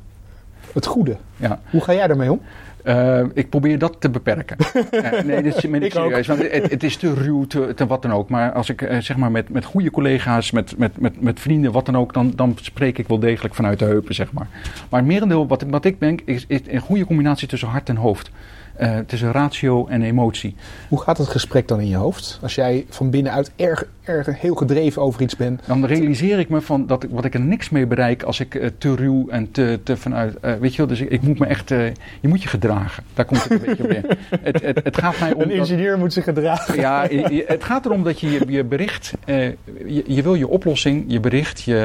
het goede. Ja. Hoe ga jij daarmee om? Eh, ik probeer dat te beperken. [LAUGHS] Eh, nee, dit is ik serieus. Want het, het is te ruw, te, te wat dan ook. Maar als ik eh, zeg maar met, met goede collega's, met, met, met, met vrienden, wat dan ook, dan, dan spreek ik wel degelijk vanuit de heupen, zeg maar. Maar het merendeel wat, wat ik denk, is, is een goede combinatie tussen hart en hoofd. Eh, tussen ratio en emotie. Hoe gaat het gesprek dan in je hoofd? Als jij van binnenuit erg, erg heel gedreven over iets bent. Dan realiseer ik me van dat ik, wat ik er niks mee bereik als ik eh, te ruw en te, te vanuit. eh, weet je wel, dus ik, ik moet me echt. je moet je gedragen. Daar komt het een beetje op neer. [LAUGHS] Het, het, het gaat mij om. Een dat- ingenieur moet zich gedragen. Ja, het gaat erom dat je je, je bericht, je, je wil je oplossing, je bericht, je,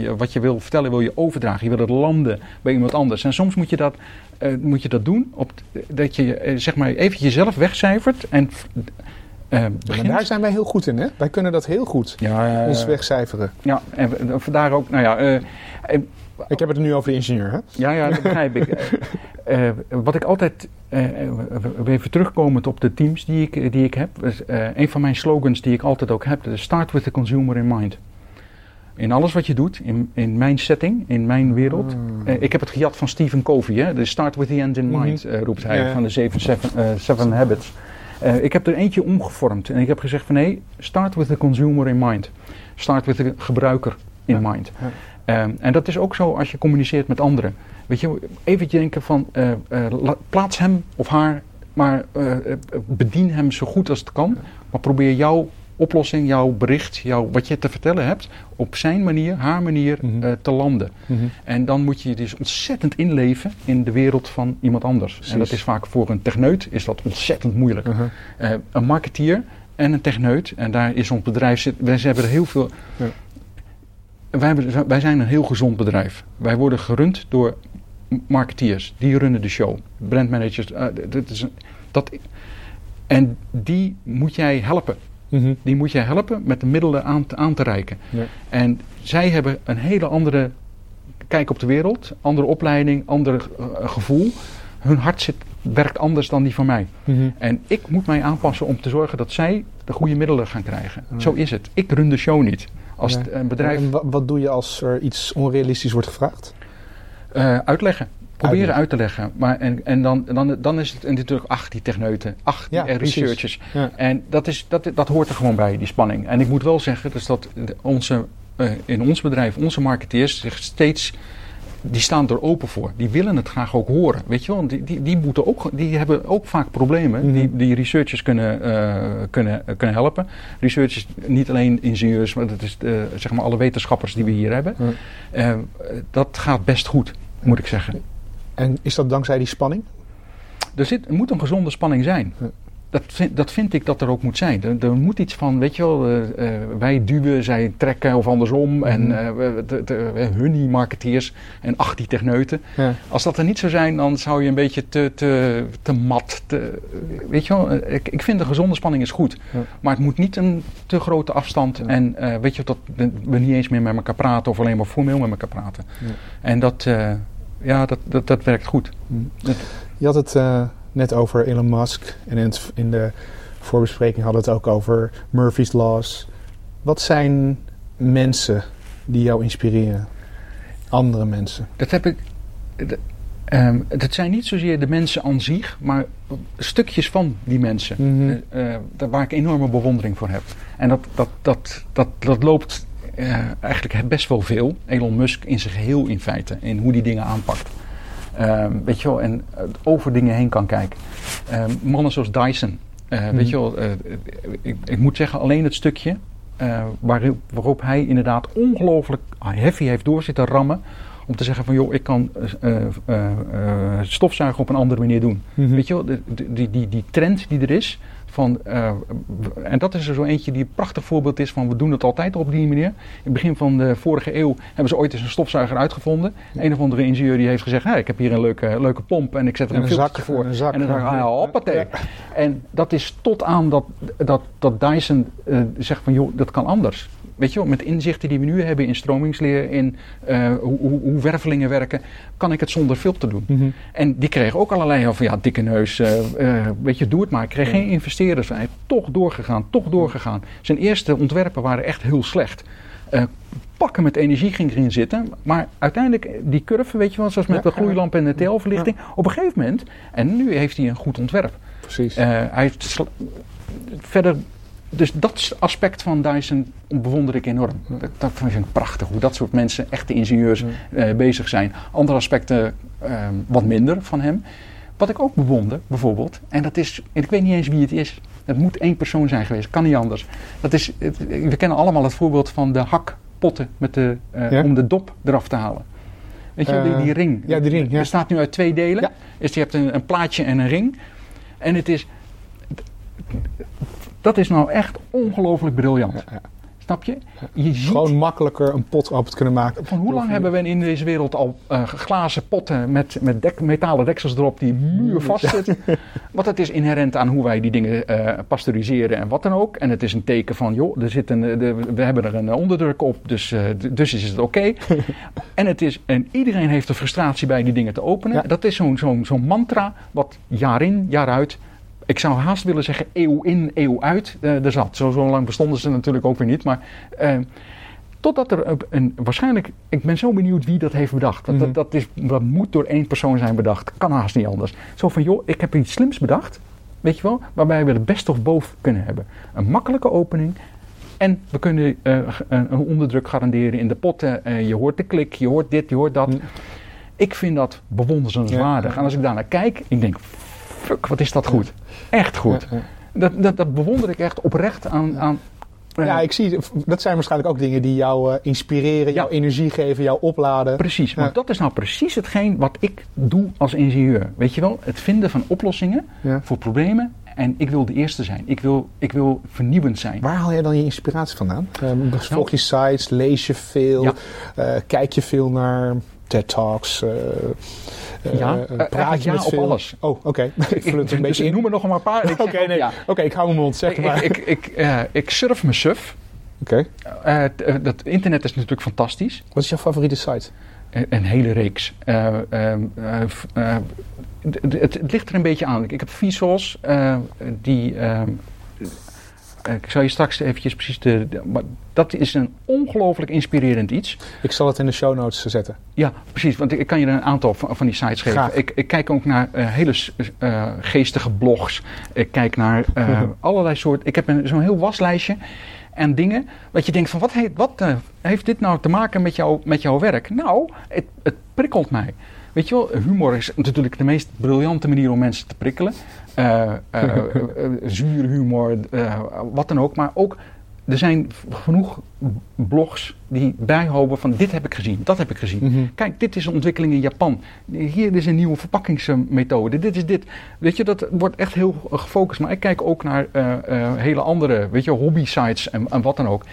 je- wat je wil vertellen, wil je overdragen. Je wil het landen bij iemand anders. En soms moet je dat, eh, moet je dat doen, op, dat je eh, zeg maar even jezelf wegcijfert en eh, daar zijn wij heel goed in, hè? Wij kunnen dat heel goed. ja, Ons wegcijferen. ja, en vandaar ook, nou ja, Ik heb het nu over de ingenieur, hè? Ja, ja, dat begrijp ik. [LAUGHS] Wat ik altijd, even terugkomend op de teams die ik, die ik heb. een van mijn slogans die ik altijd ook heb, start with the consumer in mind. In alles wat je doet, in, in mijn setting, in mijn wereld. Eh, ik heb het gejat van Stephen Covey, hè? de start with the end in mind, eh, roept hij, van de Seven, seven, eh, seven Habits. Ik heb er eentje omgevormd en ik heb gezegd van nee, start with the consumer in mind. Start with the gebruiker in Ja, mind. ja. Ehm, en dat is ook zo als je communiceert met anderen. Weet je, even denken van la- plaats hem of haar, maar bedien hem zo goed als het kan. Maar probeer jouw oplossing, jouw bericht, jouw, wat je te vertellen hebt, op zijn manier, haar manier Mhm. eh, te landen. Mhm. En dan moet je je dus ontzettend inleven in de wereld van iemand anders. Precies. En dat is vaak voor een techneut is dat ontzettend moeilijk. Uh-huh. Eh, een marketeer en een techneut. En daar is ons bedrijf. Zit, wij hebben er heel veel. Ja. Wij, hebben- wij zijn een heel gezond bedrijf. Wij worden gerund door marketeers. Die runnen de show. Brandmanagers. eh, dat is een- dat, en die moet jij helpen. Mhm. Die moet jij helpen met de middelen aan, te- aan te reiken. Ja. En zij hebben een hele andere kijk op de wereld. Andere opleiding, ander eh, gevoel. Hun hart zit, werkt anders dan die van mij. Mhm. En ik moet mij aanpassen om te zorgen dat zij de goede middelen gaan krijgen. Ja. Zo is het. Ik run de show niet. Als Ja. het een bedrijf En wa- wat doe je als er iets onrealistisch wordt gevraagd? eh, uitleggen. Proberen Uitleggen. uit te leggen. Maar en, en dan, dan, dan is het natuurlijk, ach, die techneuten, ach, die Ja, researchers. Ja. En dat, is, dat, dat hoort er gewoon bij, die spanning. En ik moet wel zeggen dus dat onze, eh, in ons bedrijf, onze marketeers zich steeds, die staan er open voor. Die willen het graag ook horen. Weet je wel, Want die, die, die, moeten ook, die hebben ook vaak problemen. Mhm. Die, die researchers kunnen, eh, kunnen, kunnen helpen. Researchers, niet alleen ingenieurs, maar dat is zeg maar alle wetenschappers die we hier hebben. Eh, dat gaat best goed, moet ik zeggen. En is dat dankzij die spanning? Er, zit, er moet een gezonde spanning zijn. Ja. Dat vind, dat vind ik dat er ook moet zijn. Er, er moet iets van, weet je wel, eh, eh, wij duwen, zij trekken of andersom. En Mhm. eh, we- de, de, we- hun die marketeers en ach die techneuten. Ja. Als dat er niet zou zijn, dan zou je een beetje te, te, te mat. Te, weet je wel, eh, ik, ik vind de gezonde spanning is goed. Ja. Maar het moet niet een te grote afstand. Ja. En eh, weet je, dat we niet eens meer met elkaar praten of alleen maar formeel met elkaar praten. Ja. En dat, eh, ja, dat, dat, dat werkt goed. Dat- Je had het eh, net over Elon Musk en in, het- in de voorbespreking hadden we het ook over Murphy's Laws. Wat zijn mensen die jou inspireren? Andere mensen. Dat heb ik. d- ehm, dat zijn niet zozeer de mensen aan zich, maar stukjes van die mensen. Daar waar ik enorme bewondering voor heb. En dat, dat, dat, dat, dat loopt eh, eigenlijk best wel veel. Elon Musk in zijn geheel in feite. In hoe die dingen aanpakt. Ehm, weet je wel, en over dingen heen kan kijken. Ehm, mannen zoals Dyson. eh. Weet je wel, eh, ik, ik moet zeggen, alleen het stukje waarop, waarop hij inderdaad ongelooflijk heavy heeft door zitten rammen. Om te zeggen van joh, ik kan stofzuigen op een andere manier doen. Mhm. Weet je wel, die, die, die trend die er is. Van, eh, en dat is er zo eentje die een prachtig voorbeeld is van we doen het altijd op die manier. In het begin van de vorige eeuw hebben ze ooit eens een stofzuiger uitgevonden. Een of andere ingenieur die heeft gezegd, hey, ik heb hier een leuke, leuke pomp en ik zet er En een, een voor. en een zak. En dan zeg ah, ja, hoppatee. Ja. En dat is tot aan dat, dat, dat Dyson eh, zegt van joh, dat kan anders. Weet je wel, met inzichten die we nu hebben in stromingsleer, in eh, hoe, hoe, hoe wervelingen werken, kan ik het zonder filter doen. Mhm. En die kreeg ook allerlei van ja, dikke neus, eh, eh, weet je, doe het maar. Ik kreeg Ja. geen investeerders. Hij heeft toch doorgegaan, toch doorgegaan. Zijn eerste ontwerpen waren echt heel slecht. Pakken met energie ging erin zitten. Maar uiteindelijk, die curve, weet je wel, zoals met Ja, de gloeilamp en de TL-verlichting. Op een gegeven moment, en nu heeft hij een goed ontwerp. Precies. Hij heeft verder, dus dat aspect van Dyson bewonder ik enorm. Dat, dat vind ik prachtig, hoe dat soort mensen, echte ingenieurs, eh, bezig zijn. Andere aspecten ehm, wat minder van hem. Wat ik ook bewonder, bijvoorbeeld, en dat is, en ik weet niet eens wie het is. Het moet één persoon zijn geweest, kan niet anders. Dat is, het- we kennen allemaal het voorbeeld van de hakpotten met de, eh, Ja. om de dop eraf te halen. Weet je, wel, die, Eh, die ring. ja, die ring, ja. bestaat nu uit twee delen. Ja. Dus je hebt een, een plaatje en een ring. En het is. Dat is nou echt ongelooflijk briljant. Ja, ja. Snap je? Je ziet. Gewoon makkelijker een pot open te kunnen maken. Van hoe lang hebben we in deze wereld al eh, glazen potten met, met dek, metalen deksels erop die muurvast zitten? [LAUGHS] Want het is inherent aan hoe wij die dingen eh, pasteuriseren en wat dan ook. En het is een teken van, joh, er zit een, de, we hebben er een onderdruk op, dus, eh, dus is het oké. [LAUGHS] en, het is, en iedereen heeft de frustratie bij die dingen te openen. Ja. Dat is zo'n zo'n zo'n mantra wat jaar in, jaar uit ik zou haast willen zeggen eeuw in, eeuw uit eh er zat. Zo, zo lang bestonden ze natuurlijk ook weer niet. Maar eh, totdat er een, waarschijnlijk... Ik ben zo benieuwd wie dat heeft bedacht. Want Mhm. dat, dat, is, dat moet door één persoon zijn bedacht. Kan haast niet anders. Zo van, joh, ik heb iets slims bedacht. Weet je wel? Waarbij we de best of both kunnen hebben. Een makkelijke opening. En we kunnen eh, een, onderdruk garanderen in de potten. Je hoort de klik, je hoort dit, je hoort dat. Mhm. Ik vind dat bewonderenswaardig. Ja. En als ik daarnaar kijk, ik denk, fuck, wat is dat goed. Echt goed. Dat, dat, dat bewonder ik echt oprecht aan... aan eh, Ja, ik zie, dat zijn waarschijnlijk ook dingen die jou eh, inspireren, jou Ja. energie geven, jou opladen. Precies, maar Ja. dat is nou precies hetgeen wat ik doe als ingenieur. Weet je wel, het vinden van oplossingen Ja. voor problemen. En ik wil de eerste zijn. Ik wil, ik wil vernieuwend zijn. Waar haal jij dan je inspiratie vandaan? Um, volg je sites, lees je veel, eh, kijk je veel naar TED Talks, eh, eh, Ja, eh, praat je ja, met op veel? alles. Oh, oké. ik [LAUGHS] vul het een [LAUGHS] dus beetje ik in. noem er nog maar een paar. ik [LAUGHS] Oké, nee. ja. Oké, ik hou mijn mond, zeg Ik, maar. ik, ik, ik, ik surf mijn suf. Oké. Dat internet is natuurlijk fantastisch. Wat is jouw favoriete site? Een, een hele reeks. Eh, ehm, eh, eh, het, het ligt er een beetje aan. Ik heb Vsauce, die... eh, ik zal je straks eventjes precies de, de- maar dat is een ongelooflijk inspirerend iets. Ik zal het in de show notes zetten. Ja, precies. Want ik, kan je een aantal van, van die sites geven. Ik, ik kijk ook naar eh, hele eh, geestige blogs. Ik kijk naar [LAUGHS] allerlei soorten. Ik heb een- zo'n heel waslijstje en dingen. Dat je denkt van wat, heeft, wat heeft dit nou te maken met, jou, met jouw werk? Nou, het, het prikkelt mij. Weet je wel, humor is natuurlijk de meest briljante manier om mensen te prikkelen. Eh eh, [LAUGHS] eh, zuur humor, wat dan ook. Maar ook, er zijn genoeg blogs die bijhouden van dit heb ik gezien, dat heb ik gezien. Mhm. Kijk, dit is een ontwikkeling in Japan. Hier is een nieuwe verpakkingsmethode. Dit is dit. Weet je, dat wordt echt heel gefocust. Maar ik kijk ook naar hele andere, weet je, hobby sites en, en wat dan ook.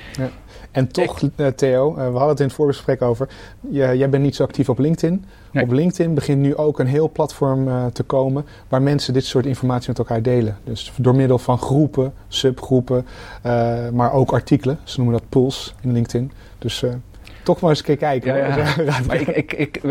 En toch, eh, Theo, eh, we hadden het in het voorgesprek over. Je- jij bent niet zo actief op LinkedIn. Nee. Op LinkedIn begint nu ook een heel platform eh, te komen waar mensen dit soort informatie met elkaar delen. Dus door middel van groepen, subgroepen, maar ook artikelen. Ze noemen dat pools in LinkedIn. Dus toch maar eens een keer kijken. Ja, [LAUGHS] Maar ik, ik, ik,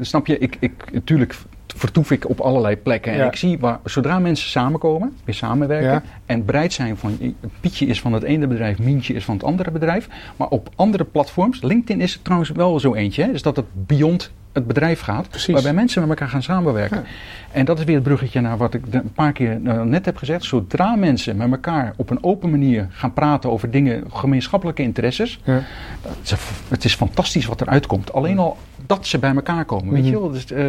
snap je, ik, ik, natuurlijk vertoef ik op allerlei plekken. En Ja. ik zie waar, zodra mensen samenkomen, weer samenwerken. En bereid zijn van Pietje is van het ene bedrijf, Mientje is van het andere bedrijf. Maar op andere platforms, LinkedIn is er trouwens wel zo eentje. Hè, dus dat het beyond het bedrijf gaat. Precies. Waarbij mensen met elkaar gaan samenwerken. Ja. En dat is weer het bruggetje naar wat ik een paar keer eh, net heb gezegd. Zodra mensen met elkaar op een open manier gaan praten over dingen, gemeenschappelijke interesses. Ja. Het is, is fantastisch wat eruit komt. Alleen al dat ze bij elkaar komen. Weet Mhm. je wel? Dus, eh,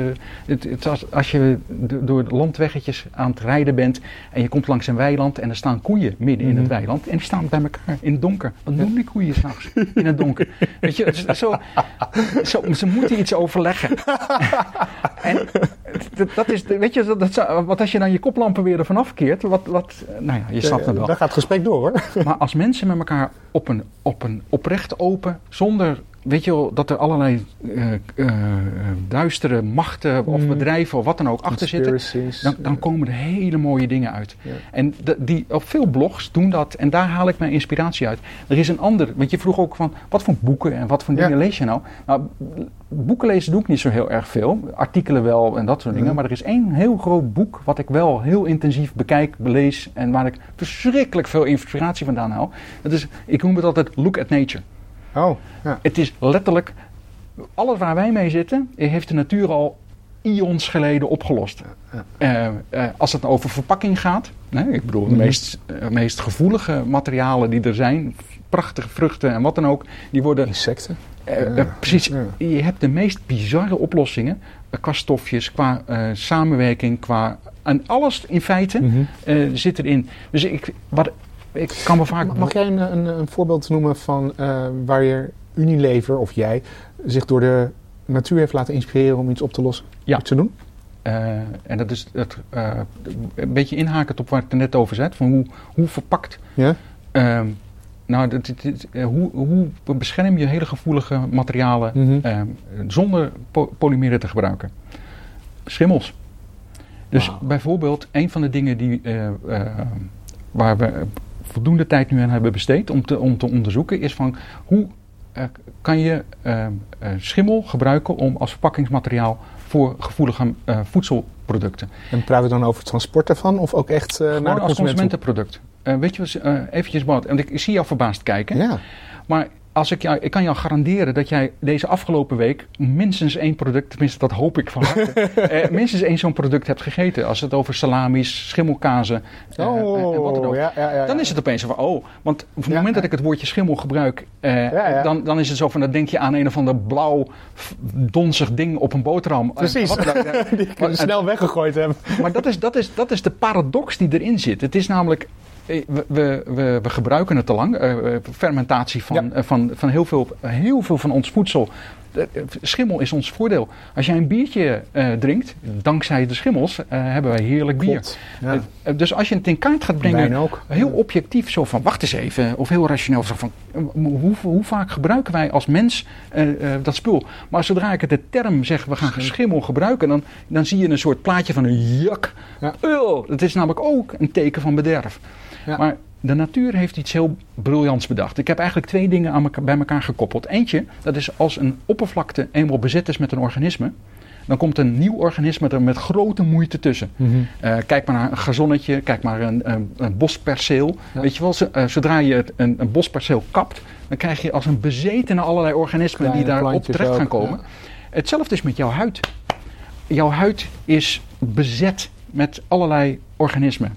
het, het, als, als je do- door landweggetjes aan het rijden bent en je komt langs een weiland en er staan koeien midden in het Mhm. weiland en die staan bij elkaar in het donker. Wat doen die koeien s'nachts in het donker? [LAUGHS] Weet je, zo, zo, ze moeten iets overleggen. [LAUGHS] en dat, is, weet je, dat, wat als je dan je koplampen weer ervan afkeert, wat, wat, nou ja, je snapt het wel. Daar gaat het gesprek door hoor. Maar als mensen met elkaar op een, op een oprecht open, zonder, weet je wel, dat er allerlei eh, duistere machten of Mm. bedrijven of wat dan ook achter zitten, dan, dan komen er hele mooie dingen uit. En de- die, op veel blogs doen dat en daar haal ik mijn inspiratie uit. Er is een ander, want je vroeg ook van, wat voor boeken en wat voor dingen lees je nou? Nou, boeken lezen doe ik niet zo heel erg veel. Artikelen wel en dat soort dingen. Mhm. Maar er is één heel groot boek wat ik wel heel intensief bekijk, belees en waar ik verschrikkelijk veel inspiratie vandaan haal. Dat is, ik noem het altijd Look at Nature. Oh, ja. Het is letterlijk, alles waar wij mee zitten, heeft de natuur al ions geleden opgelost. Eh, eh, als het over verpakking gaat, nee, ik bedoel de Mhm. meest, eh, meest gevoelige materialen die er zijn, prachtige vruchten en wat dan ook, die worden Insecten. Ja. precies. Ja. Je hebt de meest bizarre oplossingen qua stofjes, qua samenwerking, qua. En alles in feite Mhm. zit erin. Dus ik, wat, ik kan me vaak. Mag, jij een, een, een voorbeeld noemen van eh, waar je Unilever of jij zich door de natuur heeft laten inspireren om iets op te lossen? Ja. Iets te doen? Eh, en dat is het, eh, een beetje inhakend op waar ik er net over zet. Van hoe, hoe verpakt. Ja? ehm, nou, dit, dit- dit, hoe, hoe bescherm je hele gevoelige materialen Mhm. ehm, zonder po- polymeren te gebruiken? Schimmels. Dus bijvoorbeeld, een van de dingen die, waar we voldoende tijd nu aan hebben besteed om te, om te onderzoeken, is van hoe eh, kan je eh, eh, schimmel gebruiken om als verpakkingsmateriaal voor gevoelige voedselproducten. En praten we dan over het transport daarvan of ook echt naar de als consumentenproduct. Weet je wat, eventjes wat, ik, ik zie jou verbaasd kijken. Ja. Maar als ik, jou, ik kan jou garanderen dat jij deze afgelopen week minstens één product, tenminste dat hoop ik van harte, [LAUGHS] eh, minstens één zo'n product hebt gegeten. Als het over salamis, schimmelkazen eh, Oh, en wat dan ook. ja, ja, ja, Dan is het opeens van, oh, want op het moment dat ik het woordje schimmel gebruik, eh. Dan, dan is het zo van, dan denk je aan een of ander blauw, donzig ding op een boterham. Eh, Precies. wat. [LAUGHS] Eh, Die we snel weggegooid hebben. maar dat is, dat, is, dat is de paradox die erin zit. Het is namelijk, eh, we, we, we, we gebruiken het te lang. eh, eh, fermentatie van, Ja. eh, van, van heel, veel, heel veel van ons voedsel. Schimmel is ons voordeel. Als jij een biertje eh, drinkt, dankzij de schimmels, eh, hebben wij heerlijk bier. Ja. Eh, dus als je het in kaart gaat brengen, ook. heel objectief, zo van wacht eens even, of heel rationeel, zo van hoe, hoe vaak gebruiken wij als mens dat spul? Maar zodra ik het de term zeg, we gaan schimmel gebruiken, dan, dan zie je een soort plaatje van een jak. Ja. Dat is namelijk ook een teken van bederf. Ja. Maar de natuur heeft iets heel briljants bedacht. Ik heb eigenlijk twee dingen aan elkaar, bij elkaar gekoppeld. Eentje, dat is als een oppervlakte eenmaal bezet is met een organisme, dan komt een nieuw organisme er met grote moeite tussen. Mhm. Eh, kijk maar naar een gazonnetje, kijk maar een, een, een bosperceel. Ja. Weet je wel, zo- eh, zodra je het, een, een bosperceel kapt, dan krijg je als een bezetene allerlei organismen Kleine die daarop terecht gaan komen. Hetzelfde is met jouw huid. Jouw huid is bezet met allerlei organismen.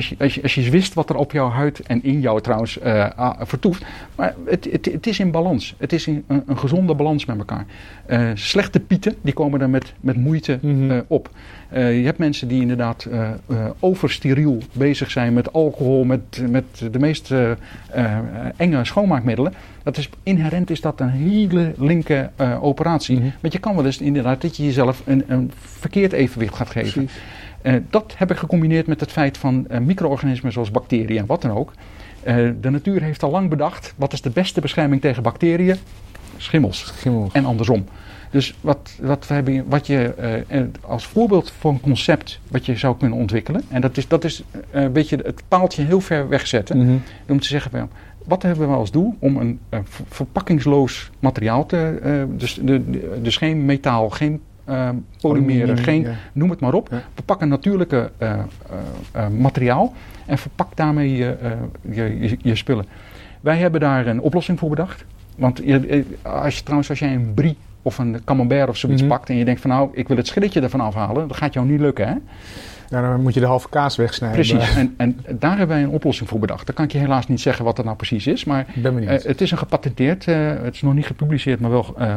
Als je, als, je, als je wist wat er op jouw huid en in jou trouwens ah, vertoeft. Maar het, het, het is in balans. Het is in een, een gezonde balans met elkaar. Eh, slechte pieten, die komen er met, met moeite Mhm. eh, op. Eh, je hebt mensen die inderdaad oversteriel bezig zijn met alcohol, met, met de meest enge schoonmaakmiddelen. Dat is, inherent is dat een hele linker operatie. Mhm. Want je kan wel eens inderdaad dat je jezelf een, een verkeerd evenwicht gaat geven. Precies. Eh, dat heb ik gecombineerd met het feit van eh, micro-organismen zoals bacteriën en wat dan ook. Eh, de natuur heeft al lang bedacht, wat is de beste bescherming tegen bacteriën? Schimmels. Schimmel. En andersom. Dus wat, wat, we hebben, wat je als voorbeeld voor een concept wat je zou kunnen ontwikkelen. En dat is, dat is een beetje het paaltje heel ver wegzetten. Mhm. Om te zeggen, wat hebben we als doel om een ver- verpakkingsloos materiaal te... dus, de, de- dus geen metaal, geen uh, polymeren, geen, ja. noem het maar op. We pakken natuurlijke uh, uh, materiaal en verpak daarmee je, je, je, je, spullen. Wij hebben daar een oplossing voor bedacht. Want je, als je trouwens, als jij een brie of een camembert of zoiets Mhm. pakt en je denkt van nou, ik wil het schilletje ervan afhalen, dat gaat jou niet lukken hè. Nou, dan moet je de halve kaas wegsnijden. Precies, en, en daar hebben wij een oplossing voor bedacht. Dan kan ik je helaas niet zeggen wat dat nou precies is, maar ben benieuwd. uh, het is een gepatenteerd, uh, het is nog niet gepubliceerd, maar wel, uh,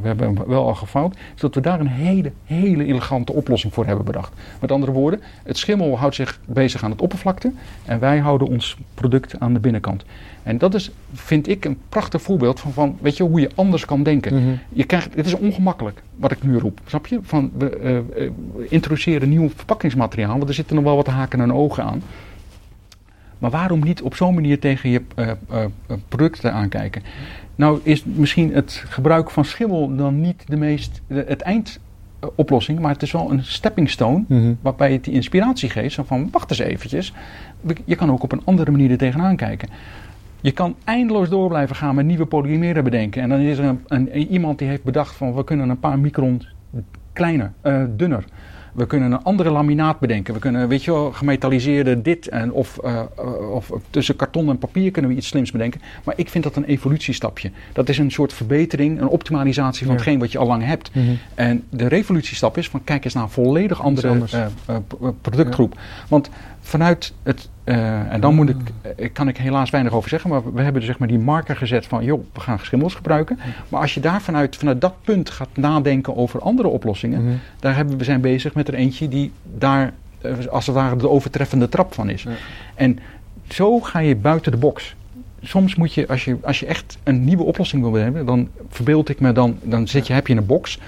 we hebben hem wel al gevouwd, zodat we daar een hele, hele elegante oplossing voor hebben bedacht. Met andere woorden, het schimmel houdt zich bezig aan het oppervlakte en wij houden ons product aan de binnenkant. En dat is, vind ik, een prachtig voorbeeld van, van weet je, hoe je anders kan denken. Mhm. Je krijgt, het is ongemakkelijk wat ik nu roep, snap je? Van, we introduceren nieuw verpakkingsmateriaal, want er zitten nog wel wat haken en ogen aan. Maar waarom niet op zo'n manier tegen je uh, uh, producten aankijken? Nou is misschien het gebruik van schimmel dan niet de meest, de, het eindoplossing, maar het is wel een stepping stone Mhm. waarbij het die inspiratie geeft. Zo van, wacht eens eventjes, je kan ook op een andere manier er tegenaan kijken. Je kan eindeloos door blijven gaan met nieuwe polymeren bedenken. En dan is er een, een, iemand die heeft bedacht van we kunnen een paar micron kleiner, dunner. We kunnen een andere laminaat bedenken. We kunnen, weet je wel, gemetalliseerde dit en of, uh, uh, of tussen karton en papier kunnen we iets slims bedenken. Maar ik vind dat een evolutiestapje. Dat is een soort verbetering, een optimalisatie van Ja. hetgeen wat je al lang hebt. Mhm. En de revolutiestap is van kijk eens naar een volledig andere uh, uh, productgroep. Want vanuit het, uh, en dan moet ik, uh, kan ik helaas weinig over zeggen, maar we hebben dus zeg maar die marker gezet van joh, we gaan schimmels gebruiken. Maar als je daar vanuit, vanuit dat punt gaat nadenken over andere oplossingen, Mhm. daar hebben we zijn bezig met er eentje die daar uh, als het ware de overtreffende trap van is. Ja. En zo ga je buiten de box. Soms moet je als, je, als je echt een nieuwe oplossing wil hebben, dan verbeeld ik me, dan, dan zit je, heb je een box.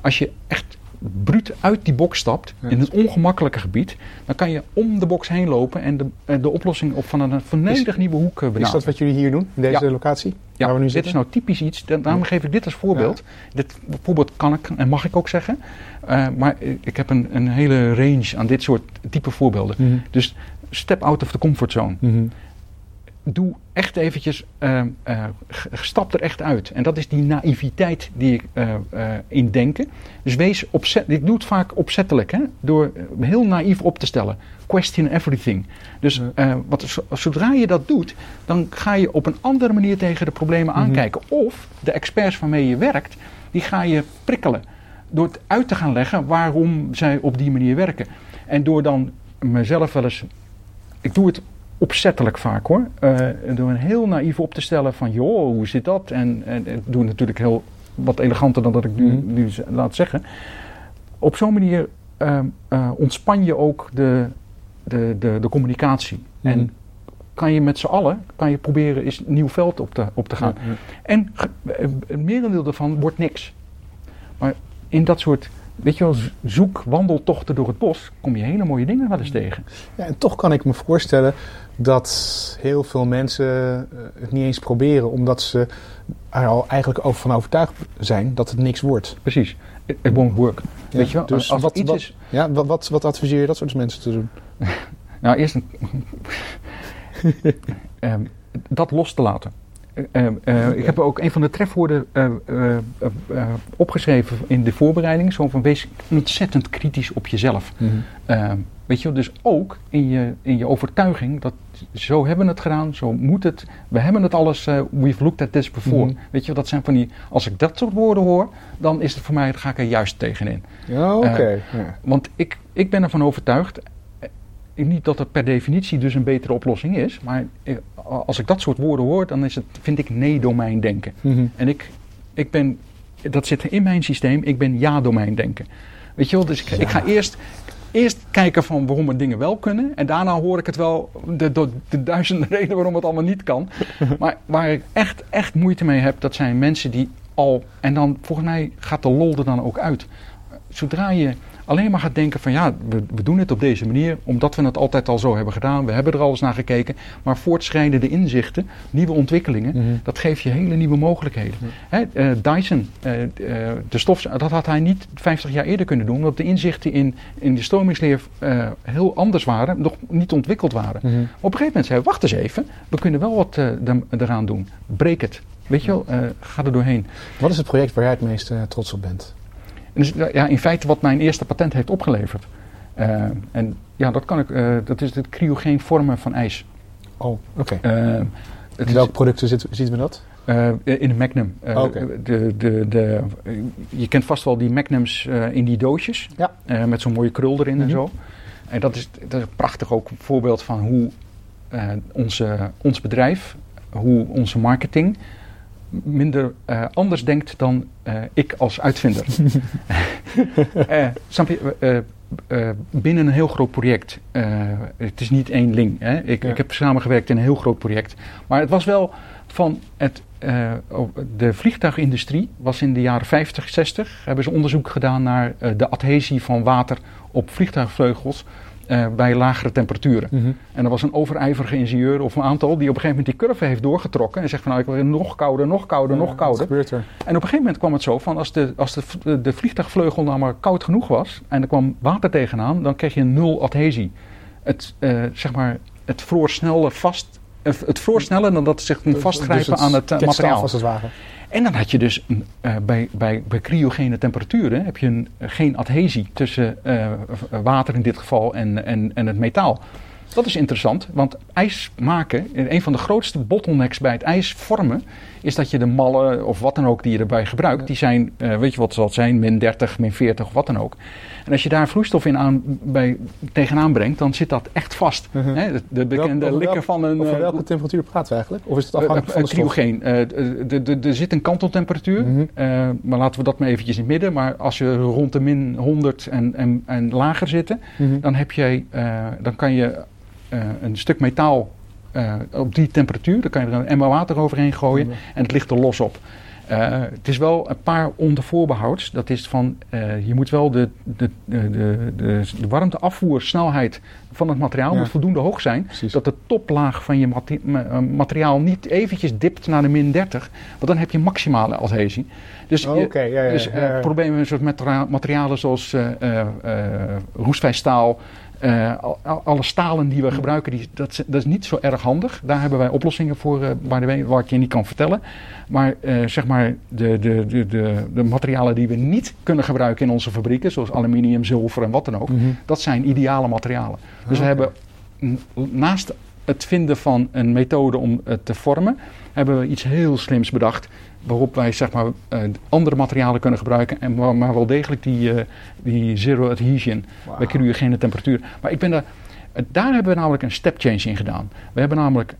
Als je echt bruut uit die box stapt, Ja. in het ongemakkelijke gebied, dan kan je om de box heen lopen en de, eh, de oplossing op van een volledig nieuwe hoek eh, benaderen. Is dat wat jullie hier doen, in deze Ja. locatie? Ja, waar we nu dit zitten? is nou typisch iets. da- Daarom geef ik dit als voorbeeld. Dit voorbeeld kan ik en mag ik ook zeggen. Uh, maar ik heb een, een hele range aan dit soort type voorbeelden. Mhm. Dus step out of the comfort zone. Mhm. Doe echt eventjes, uh, uh, stap er echt uit. En dat is die naïviteit die ik uh, in denken. Dus wees opzet, ik doe het vaak opzettelijk, hè, door heel naïef op te stellen. Question everything. Dus wat, zodra je dat doet, dan ga je op een andere manier tegen de problemen Mhm. aankijken. Of de experts waarmee je werkt, die ga je prikkelen. Door het uit te gaan leggen waarom zij op die manier werken. En door dan mezelf wel eens. Ik doe het opzettelijk vaak hoor. Uh, door een heel naïef op te stellen van joh, hoe zit dat? En, en ik doe het natuurlijk heel wat eleganter dan dat ik nu, Mhm. nu laat zeggen. Op zo'n manier uh, uh, ontspan je ook de, de, de, de communicatie. Mhm. En kan je met z'n allen kan je proberen eens een nieuw veld op te, op te gaan. Ja. En ge- eh, merendeel daarvan wordt niks. Maar in dat soort, weet je wel, zoek, wandeltochten door het bos, kom je hele mooie dingen wel eens tegen. Ja, en toch kan ik me voorstellen dat heel veel mensen eh, het niet eens proberen, omdat ze er al eigenlijk over van overtuigd zijn dat het niks wordt. Precies. It, won't work. Ja, weet je wel, dus als wat- iets wat- is... Ja, wat, wat, wat adviseer je dat soort mensen te doen? [LAUGHS] Nou, eerst een, [LAUGHS] Ehm, dat los te laten. Eh, eh, ik heb ook een van de trefwoorden eh, opgeschreven in de voorbereiding. Zo van wees ontzettend kritisch op jezelf. Uh, weet je wel, dus ook in je, in je overtuiging dat zo hebben we het gedaan, zo moet het. We hebben het alles, we've looked at this before. Mhm. Weet je wel, dat zijn van die, als ik dat soort woorden hoor, dan is het voor mij, dan ga ik er juist tegenin. Ja, oké. Ja. Want ik, ik ben ervan overtuigd, niet dat het per definitie dus een betere oplossing is, maar als ik dat soort woorden hoor, dan is het, vind ik nee-domein denken. Mhm. En ik, ik ben, dat zit in mijn systeem, ik ben ja-domein denken. Weet je wel, dus ik, ik ga eerst, eerst kijken van waarom er dingen wel kunnen. En daarna hoor ik het wel, de, de, de duizenden [LAUGHS] redenen waarom het allemaal niet kan. [LAUGHS] maar waar ik echt, echt moeite mee heb, dat zijn mensen die al, en dan volgens mij gaat de lol er dan ook uit. Zodra je alleen maar gaat denken van ja, we, we doen het op deze manier, omdat we het altijd al zo hebben gedaan. We hebben er al eens naar gekeken. Maar voortschrijdende inzichten, nieuwe ontwikkelingen, Mhm. dat geeft je hele nieuwe mogelijkheden. Hè, eh, Dyson, eh, eh, de stof, dat had hij niet 50 jaar eerder kunnen doen, omdat de inzichten in, in de stromingsleer heel anders waren, nog niet ontwikkeld waren. Mhm. Op een gegeven moment zei hij, wacht eens even, we kunnen wel wat eh, er- eraan doen. Breek het. Weet je wel, ga er doorheen. Wat is het project waar jij het meest trots op bent? En dus, ja, in feite wat mijn eerste patent heeft opgeleverd. Uh, en ja, dat kan ik. Uh, dat is het cryogeen vormen van ijs. Oh, oké. Okay. Uh, in welke producten zit, zien we dat? in de Magnum. Oh, okay. de, de, de, je kent vast wel die Magnums in die doosjes. Ja. met zo'n mooie krul erin Mhm. en zo. En dat is, dat is prachtig ook een voorbeeld van hoe onze, ons bedrijf, hoe onze marketing minder uh, anders denkt dan uh, ik als uitvinder. uh, [LAUGHS] snap je? binnen een heel groot project. het is niet één ling. Hè? Ik, Ja. ik heb samengewerkt in een heel groot project. Maar het was wel van het. de vliegtuigindustrie was in de jaren 50, 60. Hebben ze onderzoek gedaan naar de adhesie van water op vliegtuigvleugels. Uh, bij lagere temperaturen. Mhm. En er was een overijverige ingenieur of een aantal die op een gegeven moment die curve heeft doorgetrokken en zegt van nou ik wil nog kouder, nog kouder, nog kouder. gebeurt er? En op een gegeven moment kwam het zo van als de, als de, de vliegtuigvleugel nou maar koud genoeg was en er kwam water tegenaan, dan kreeg je een nul adhesie. Het, uh, zeg maar, het vroor sneller vast, uh, het vroor sneller dan dat het zich vastgrijpen dus aan het materiaal. Als het ware. En dan had je dus uh, bij, bij, bij cryogene temperaturen heb je een, uh, geen adhesie tussen uh, water in dit geval en, en, en het metaal. Dat is interessant, want ijs maken, een van de grootste bottlenecks bij het ijs vormen, is dat je de mallen of wat dan ook die je erbij gebruikt, die zijn, uh, weet je wat het zal zijn, min 30, min 40 of wat dan ook. En als je daar vloeistof in aan, bij, tegenaan brengt, dan zit dat echt vast. Uh -huh. Hè? De, de bekende Welk, likken van een... Over uh, welke temperatuur praten we eigenlijk? Of is het afhankelijk uh, van de? Cryogeen. er zit een kanteltemperatuur, Mhm. maar laten we dat maar eventjes in het midden. Maar als je rond de min 100 en, en, en lager zitten, Mhm. dan, heb jij, dan kan je een stuk metaal uh, op die temperatuur, dan kan je er een emmer water overheen gooien en het ligt er los op. Uh, het is wel een paar onder voorbehouds. Dat is van, uh, je moet wel de, de, de, de, de warmteafvoersnelheid van het materiaal Ja. moet voldoende hoog zijn. Precies. Dat de toplaag van je mate- ma- materiaal niet eventjes dipt naar de min 30. Want dan heb je maximale adhesie. Dus, Oh, Oké, ja, ja, dus uh, problemen met materialen zoals uh, uh, al- alle stalen die we gebruiken, die, dat, is- dat is niet zo erg handig. Daar hebben wij oplossingen voor, uh, waar, ik je niet kan vertellen. Maar uh, zeg maar, de, de, de, de, materialen die we niet kunnen gebruiken in onze fabrieken, zoals aluminium, zilver en wat dan ook, Mhm. dat zijn ideale materialen. Dus we hebben naast het vinden van een methode om het te vormen, hebben we iets heel slims bedacht. Waarop wij zeg maar, eh, andere materialen kunnen gebruiken, en maar, wel degelijk die, eh, die zero adhesion Wauw. bij cryogene temperatuur. Maar ik ben daar, eh, daar hebben we namelijk een step change in gedaan. We hebben namelijk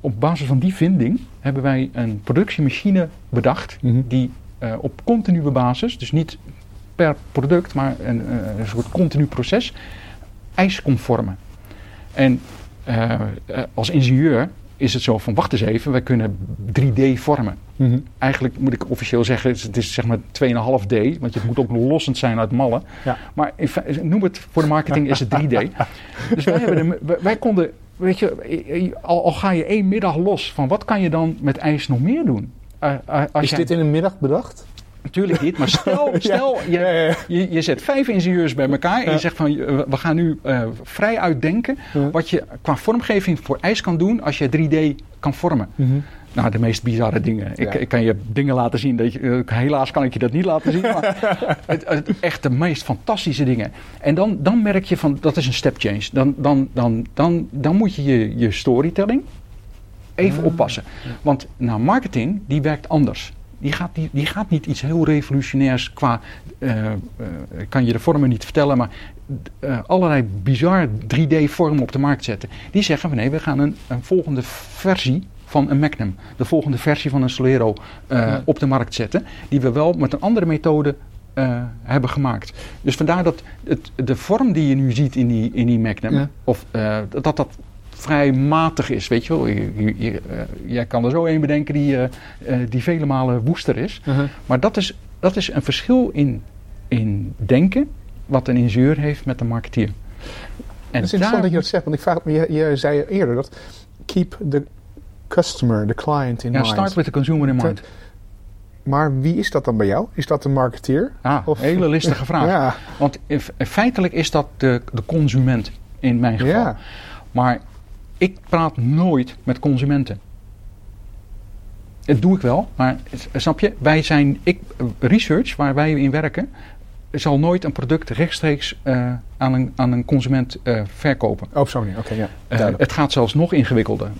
op basis van die vinding hebben wij een productiemachine bedacht Mhm. die op continue basis, dus niet per product, maar een, een soort continu proces, ijs kon vormen. En als ingenieur is het zo van, wacht eens even, wij kunnen 3D vormen. Mhm. Eigenlijk moet ik officieel zeggen, het is- zeg maar 2,5D, want het moet ook lossend zijn uit mallen. Ja. Maar in fe- noem het voor de marketing is het 3D. [LAUGHS] dus wij, hebben de, wij- konden, weet je, al, al ga je één middag los van wat kan je dan met ijs nog meer doen? Eh, eh, als Is jij- dit in een middag bedacht? Natuurlijk niet, maar stel, [LAUGHS] stel je, Ja, je, je zet vijf ingenieurs bij elkaar en je zegt van eh, we gaan nu eh, vrij uitdenken wat je qua vormgeving voor ijs kan doen als je 3D kan vormen. Mhm. Nou, de meest bizarre dingen. Ik, Ja. ik kan je dingen laten zien. Dat je, eh, helaas kan ik je dat niet laten zien. Maar [LAUGHS] het, het, echt de meest fantastische dingen. En dan, dan merk je van dat is een step change. Dan, dan, dan, dan, dan moet je je, je storytelling even Ah. oppassen. Want nou, marketing die werkt anders. Die gaat, die, die gaat niet iets heel revolutionairs qua. ik kan je de vormen niet vertellen, maar allerlei bizar 3D-vormen op de markt zetten. Die zeggen van nee, we gaan een, een volgende versie van een Magnum, de volgende versie van een Solero eh, Ja. op de markt zetten. Die we wel met een andere methode eh, hebben gemaakt. Dus vandaar dat het, de vorm die je nu ziet in die, in die Magnum, Ja. of, eh, dat dat vrij matig is, weet je wel. Je, je- je, jij kan er zo een bedenken die, die vele malen woester is. Mhm. Maar dat is, dat is een verschil in, in denken wat een ingenieur heeft met een marketeer. En Het is interessant dat je dat zegt, want ik vraag me, je, je zei eerder dat keep the customer, the client in ja, mind. start with the consumer in mind. Maar wie is dat dan bij jou? Is dat de marketeer? Ah, Of- hele listige vraag. [LAUGHS] Ja, Want in- feitelijk is dat de, de consument in mijn geval. ja. Maar ik praat nooit met consumenten. Dat doe ik wel, maar snap je, wij zijn, ik, research waar wij in werken, zal nooit een product rechtstreeks eh, aan, een, aan een consument eh, verkopen. Oh. Oké, ja. Eh, het gaat zelfs nog ingewikkelder.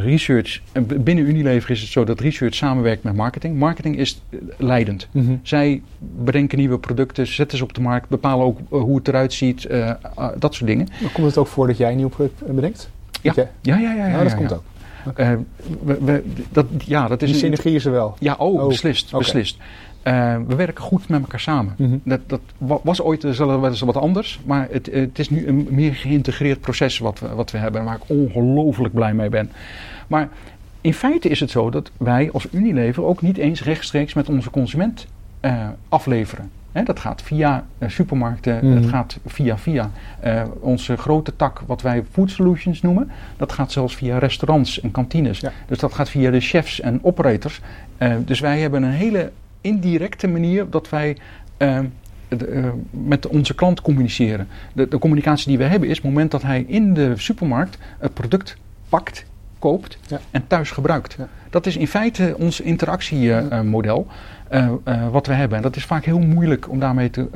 Research, binnen Unilever is het zo dat research samenwerkt met marketing. Marketing is leidend. Mhm. Zij bedenken nieuwe producten, zetten ze op de markt, bepalen ook hoe het eruit ziet, dat soort dingen. Dan komt het ook voor dat jij een nieuw product bedenkt? Ja. Dat Ja, ja, ja. ja, Nou, dat ja, komt ja. ook. Eh, we, we- dat, ja, dat is Die een- synergie is er wel. Ja, oh, Oh, beslist, beslist. Eh, we werken goed met elkaar samen. Mhm. Dat, dat wa- was ooit eh, zullen wel eens wat anders, maar het, het is nu een meer geïntegreerd proces wat we, wat we hebben en waar ik ongelooflijk blij mee ben. Maar in feite is het zo dat wij als Unilever ook niet eens rechtstreeks met onze consument eh, afleveren. Dat gaat via supermarkten, Mhm. het gaat via via onze grote tak, wat wij Food Solutions noemen. Dat gaat zelfs via restaurants en kantines. Ja. Dus dat gaat via de chefs en operators. Dus wij hebben een hele indirecte manier dat wij eh, de, eh, met onze klant communiceren. De, de communicatie die we hebben is het moment dat hij in de supermarkt het product pakt, koopt Ja. en thuis gebruikt. Ja. Dat is in feite ons interactiemodel eh, wat we hebben. En dat is vaak heel moeilijk om daarmee te,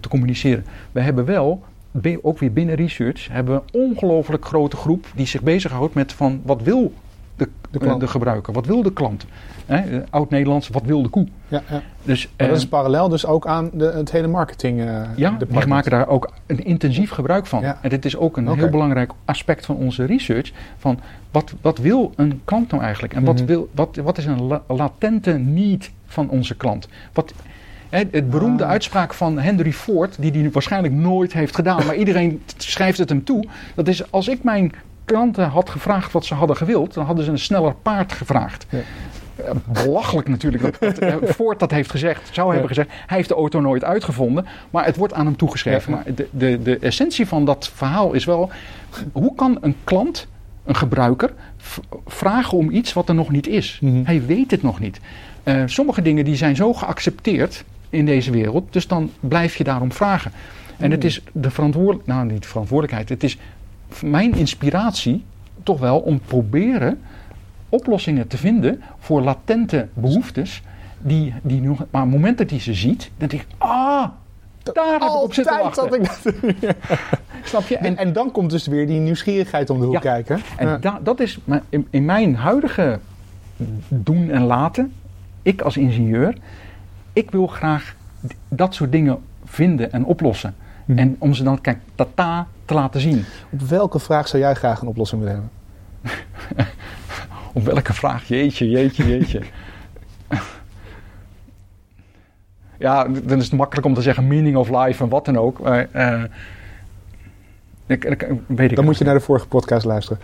te communiceren. We hebben wel, ook weer binnen research, hebben we een ongelooflijk grote groep die zich bezighoudt met van wat wil de, De de, gebruiker, wat wil de klant. Eh, Oud-Nederlands, wat wil de koe? Ja, ja. Dus, Maar dat eh, is parallel dus ook aan de, het hele marketing. eh, ja, we maken daar ook een intensief gebruik van. Ja. En dit is ook een heel belangrijk aspect van onze research. Van wat, wat wil een klant nou eigenlijk? En wat, Mhm. wil, wat, wat is een la- latente need van onze klant? Wat, het beroemde Ah. uitspraak van Henry Ford, die hij waarschijnlijk nooit heeft gedaan, maar iedereen [LAUGHS] schrijft het hem toe. Dat is als ik mijn klanten had gevraagd wat ze hadden gewild, dan hadden ze een sneller paard gevraagd. Ja. Eh, Belachelijk natuurlijk dat, dat eh, [LAUGHS] Ford dat heeft gezegd, zou hebben gezegd. Hij heeft de auto nooit uitgevonden, maar het wordt aan hem toegeschreven. Ja. Maar de, de, de essentie van dat verhaal is wel, hoe kan een klant, een gebruiker, vragen om iets wat er nog niet is? Mhm. Hij weet het nog niet. Eh, sommige dingen die zijn zo geaccepteerd in deze wereld, dus dan blijf je daarom vragen. En het is de verantwoordelijkheid, nou niet de verantwoordelijkheid, het is mijn inspiratie toch wel om proberen oplossingen te vinden voor latente behoeftes. Die, die nog, maar op het moment dat hij ze ziet, dan denk ik, ah, daar heb ik op zitten wachten. had ik dat. [LAUGHS] Snap je? En, En, dan komt dus weer die nieuwsgierigheid om de hoek Ja. kijken. en Ja. da- dat is in, in mijn huidige doen en laten, ik als ingenieur, ik wil graag dat soort dingen vinden en oplossen. Mhm. En om ze dan, kijk, tata te laten zien. Op welke vraag zou jij graag een oplossing willen hebben? [LAUGHS] Op welke vraag? Jeetje, jeetje, jeetje. ja, dan is het makkelijk om te zeggen meaning of life en wat dan ook. Maar, eh, ik, ik, weet ik Dan moet je naar de vorige podcast luisteren.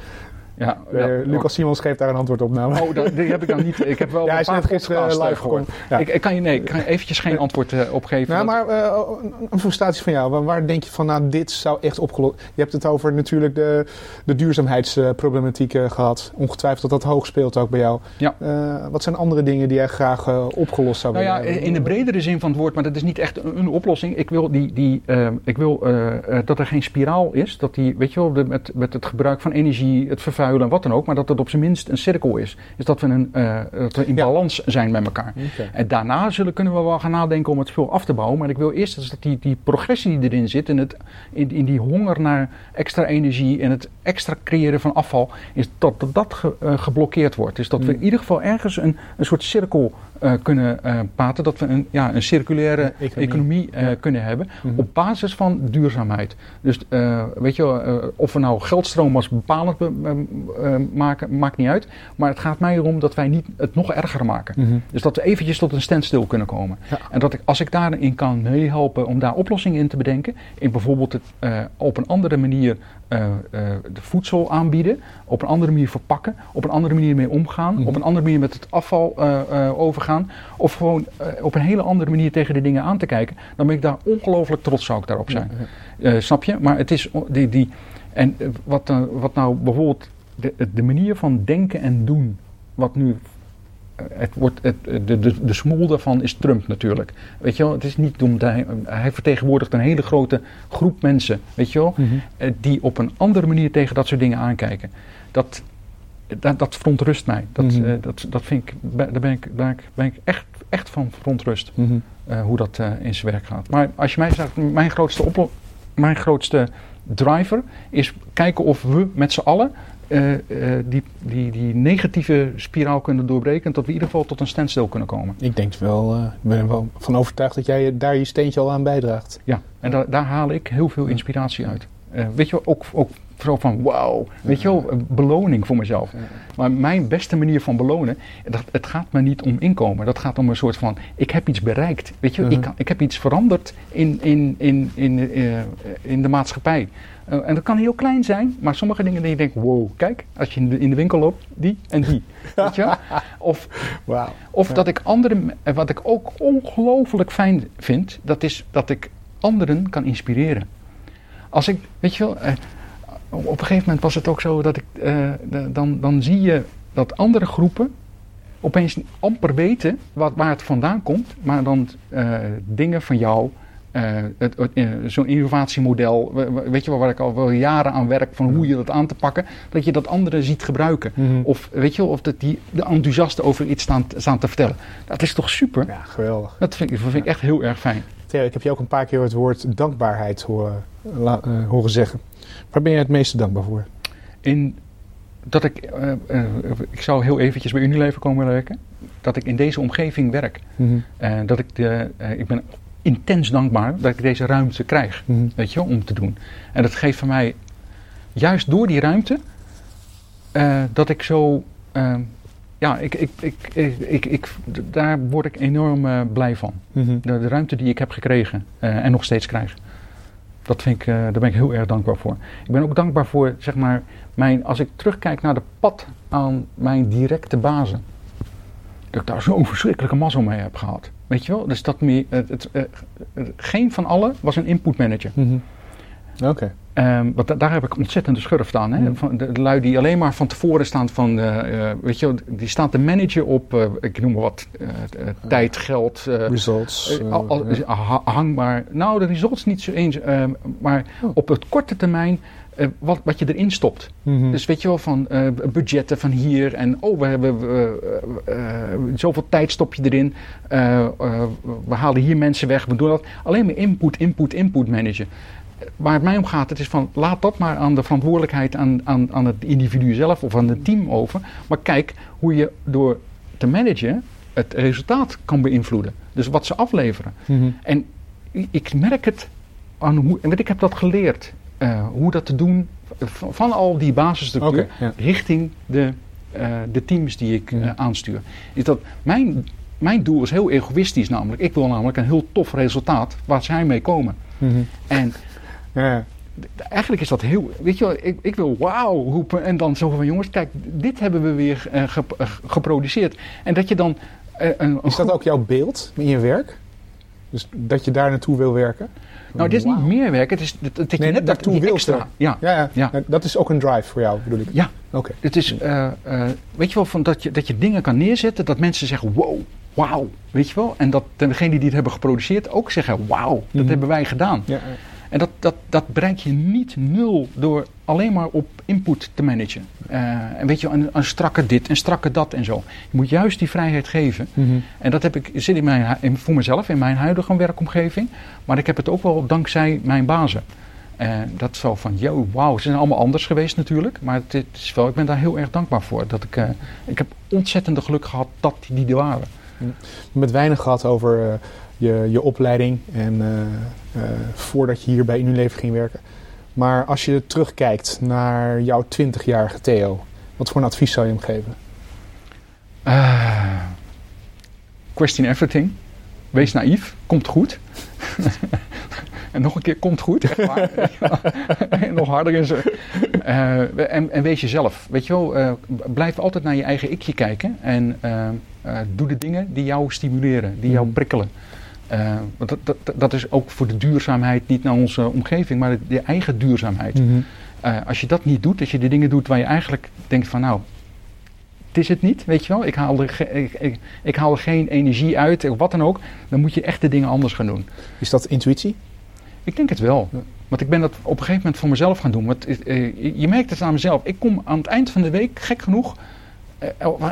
Ja, Eh, ja, Lucas Simons geeft daar een antwoord op namelijk. Oh, dat, die heb ik dan niet. Ik heb wel [LAUGHS] Ja, hij een is paar net gisteren live eh, gehoord. gekomen. Ja. Ik, ik kan je nee, ik kan eventjes geen antwoord eh, opgeven. Nou, maar eh, een- een frustratie van jou. Waar, denk je van, nou, dit zou echt opgelost... Je hebt het over natuurlijk de, de duurzaamheidsproblematiek eh, gehad. Ongetwijfeld dat dat hoog speelt ook bij jou. Ja. Eh, wat zijn andere dingen die jij graag eh, opgelost zou Nou ja, willen hebben? in de bredere zin van het woord, maar dat is niet echt een, een oplossing. Ik wil, die, die, eh, ik wil eh, eh, dat er geen spiraal is. Dat die, weet je wel, de, met, met het gebruik van energie, het vervuilen en wat dan ook. Maar dat het op zijn minst een cirkel is. Is dat we, een, eh, dat we in Ja. balans zijn met elkaar. En daarna zullen, kunnen we wel gaan nadenken om het veel af te bouwen. Maar ik wil eerst dat die, die progressie die erin zit, in, het, in, in die honger naar extra energie en het extra creëren van afval, is dat dat, dat ge- eh, geblokkeerd wordt. Dus dat we Mm. in ieder geval ergens een, een soort cirkel eh, kunnen eh praten. Dat we een, ja, een circulaire Economie. economie, eh, Ja. kunnen hebben Mhm. op basis van duurzaamheid. Dus weet je, of we nou geldstroom als bepalend be- maken, maakt niet uit. Maar het gaat mij erom dat wij niet het nog erger maken. Mhm. Dus dat we eventjes tot een standstill kunnen komen. Ja. En dat ik, als ik daarin kan meehelpen om daar oplossingen in te bedenken, in bijvoorbeeld het, op een andere manier eh, eh, de voedsel aanbieden, op een andere manier verpakken, op een andere manier mee omgaan, Mhm. op een andere manier met het afval eh, overgaan, of gewoon op een hele andere manier tegen de dingen aan te kijken, dan ben ik daar ongelooflijk trots zou ik daarop zijn. Snap je? Maar het is die. die en wat, wat nou bijvoorbeeld de, de manier van denken en doen, wat nu. Het wordt, het, de, de, de smoel daarvan is Trump natuurlijk. Weet je wel, het is niet omdat hij, hij vertegenwoordigt een hele grote groep mensen, weet je wel, Mhm. eh, die op een andere manier tegen dat soort dingen aankijken. Dat, dat, dat verontrust mij. Dat, Mhm. eh, dat, dat vind ik, daar ben ik, daar ben ik echt, echt van verontrust. Mhm. eh, hoe dat in zijn werk gaat. Maar als je mij zegt, mijn grootste, mijn grootste driver is kijken of we met z'n allen eh, eh, die, die, die negatieve spiraal kunnen doorbreken. En dat we in ieder geval tot een standstill kunnen komen. Ik denk wel, eh, ik ben er wel van overtuigd dat jij daar je steentje al aan bijdraagt. Ja, en daar daar haal ik heel veel inspiratie uit. Weet je ook, ook vooral van wauw, weet je wel, beloning voor mezelf. Maar mijn beste manier van belonen, dat, het gaat me niet om inkomen. Dat gaat om een soort van, ik heb iets bereikt. Weet je, wel, ik, kan, ik heb iets veranderd in, in, in, in, eh, in de maatschappij. Eh, en dat kan heel klein zijn, maar sommige dingen die je denkt, wow, kijk, als je in de, in de winkel loopt, die en die. [LAUGHS] Weet je? Of Wauw. of Ja. dat ik anderen, en wat ik ook ongelooflijk fijn vind, dat is dat ik anderen kan inspireren. Als ik, weet je wel, eh, op een gegeven moment was het ook zo dat ik, eh, de- dan, dan zie je dat andere groepen opeens amper weten wat, waar het vandaan komt, maar dan eh, dingen van jou, eh, eh, zo'n innovatiemodel, we- we- weet je wel, waar ik al wel jaren aan werk, van hoe je dat aan te pakken, dat je dat anderen ziet gebruiken. Mhm. Of weet je wel, of dat die de enthousiasten over iets staan, staan te vertellen. Dat is toch super? Ja, geweldig. Dat vind, ik, dat vind ik echt heel erg fijn. Theo, ik heb je ook een paar keer het woord dankbaarheid horen, la- eh, horen zeggen. Waar ben je het meeste dankbaar voor? In dat ik, ik zou heel eventjes bij Unilever komen werken. Dat ik in deze omgeving werk. Eh, dat ik, de, ik ben intens dankbaar dat ik deze ruimte krijg. Mhm. Weet je, om te doen. En dat geeft van mij, juist door die ruimte, eh, dat ik zo. eh, ja, ik, ik, ik, ik, ik, daar word ik enorm eh, blij van. Mhm. De, de ruimte die ik heb gekregen en nog steeds krijg. Dat vind ik, daar ben ik heel erg dankbaar voor. Ik ben ook dankbaar voor, zeg maar, mijn, als ik terugkijk naar de pad aan mijn directe bazen. Dat ik daar zo'n verschrikkelijke mazzel mee heb gehad. Weet je wel? Dus dat meer, het, het, eh, geen van allen was een input manager. Mhm. Oké. Ehm, want da- daar heb ik ontzettende schurft aan. Hè? Mm. Van de, de lui die alleen maar van tevoren staan van, eh, weet je, wel, die staan te managen op, eh, ik noem maar wat, tijd, geld, Results. al- al- hangbaar. Nou, de results niet zo eens, ehm, maar Oh. op het korte termijn eh, wat, wat je erin stopt. Mhm. Dus weet je wel, van eh, budgetten van hier en oh, we hebben eh, zoveel tijd stop je erin. We halen hier mensen weg, we doen dat. Alleen maar input, input, input managen. Waar het mij om gaat, het is van laat dat maar aan de verantwoordelijkheid aan, aan, aan het individu zelf of aan het team over. Maar kijk hoe je door te managen het resultaat kan beïnvloeden. Dus wat ze afleveren. Mhm. En ik merk het aan hoe, en weet ik heb dat geleerd, eh, hoe dat te doen van, van al die basisstructuur ja. richting de, eh, de teams die ik eh, aanstuur. Is dat mijn, mijn doel is heel egoïstisch namelijk. Ik wil namelijk een heel tof resultaat waar zij mee komen. Mhm. En [LAUGHS] Ja. eigenlijk is dat heel, weet je wel, ik, ik wil wauw roepen en dan zo van jongens, kijk, dit hebben we weer gep- geproduceerd. En dat je dan een, een Is dat ook jouw beeld in je werk? Dus dat je daar naartoe wil werken? Nou, dit is niet meer werk, het is dat, dat je Nee, net dat daartoe wil extra. Ja, ja. Ja. Nou, Dat is ook een drive voor jou, bedoel ik. ja. Oké. Het is, eh, eh, weet je wel, van dat, je, dat je dingen kan neerzetten, dat mensen zeggen, wow, wauw, weet je wel. En dat degenen die het hebben geproduceerd ook zeggen, wauw, dat Mhm. hebben wij gedaan. Ja, En dat, dat, dat bereik je niet nul door alleen maar op input te managen. Eh, en weet je, een, een strakke dit en strakke dat en zo. Je moet juist die vrijheid geven. Mhm. En dat heb ik, zit in mijn, in, voor mezelf in mijn huidige werkomgeving. Maar ik heb het ook wel dankzij mijn bazen. Eh, dat is wel van, yo, wauw, ze zijn allemaal anders geweest natuurlijk. Maar het, het is wel, ik ben daar heel erg dankbaar voor. Dat ik, eh, ik heb ontzettende geluk gehad dat die er waren. Met weinig gehad over je, je opleiding en eh, eh, voordat je hier bij Unilever ging werken. Maar als je terugkijkt naar jouw 20-jarige Theo, wat voor een advies zou je hem geven? Eh, question everything. Wees naïef. Komt goed. [LAUGHS] en nog een keer, komt goed. Echt waar. [LAUGHS] En nog harder in zijn. Eh, en, en wees jezelf. Weet je wel, blijf altijd naar je eigen ikje kijken. En doe de dingen die jou stimuleren, die jou Mhm. prikkelen. Want dat, dat, dat is ook voor de duurzaamheid, niet naar onze omgeving, maar de, de eigen duurzaamheid. Eh, als je dat niet doet, als je de dingen doet waar je eigenlijk denkt van nou, het is het niet, weet je wel. Ik haal er, ik, ik, ik haal er geen energie uit, of wat dan ook. Dan moet je echt de dingen anders gaan doen. Is dat intuïtie? Ik denk het wel. Ja. Want ik ben dat op een gegeven moment voor mezelf gaan doen. Want eh, je- merkt het aan mezelf. Ik kom aan het eind van de week, gek genoeg, eh,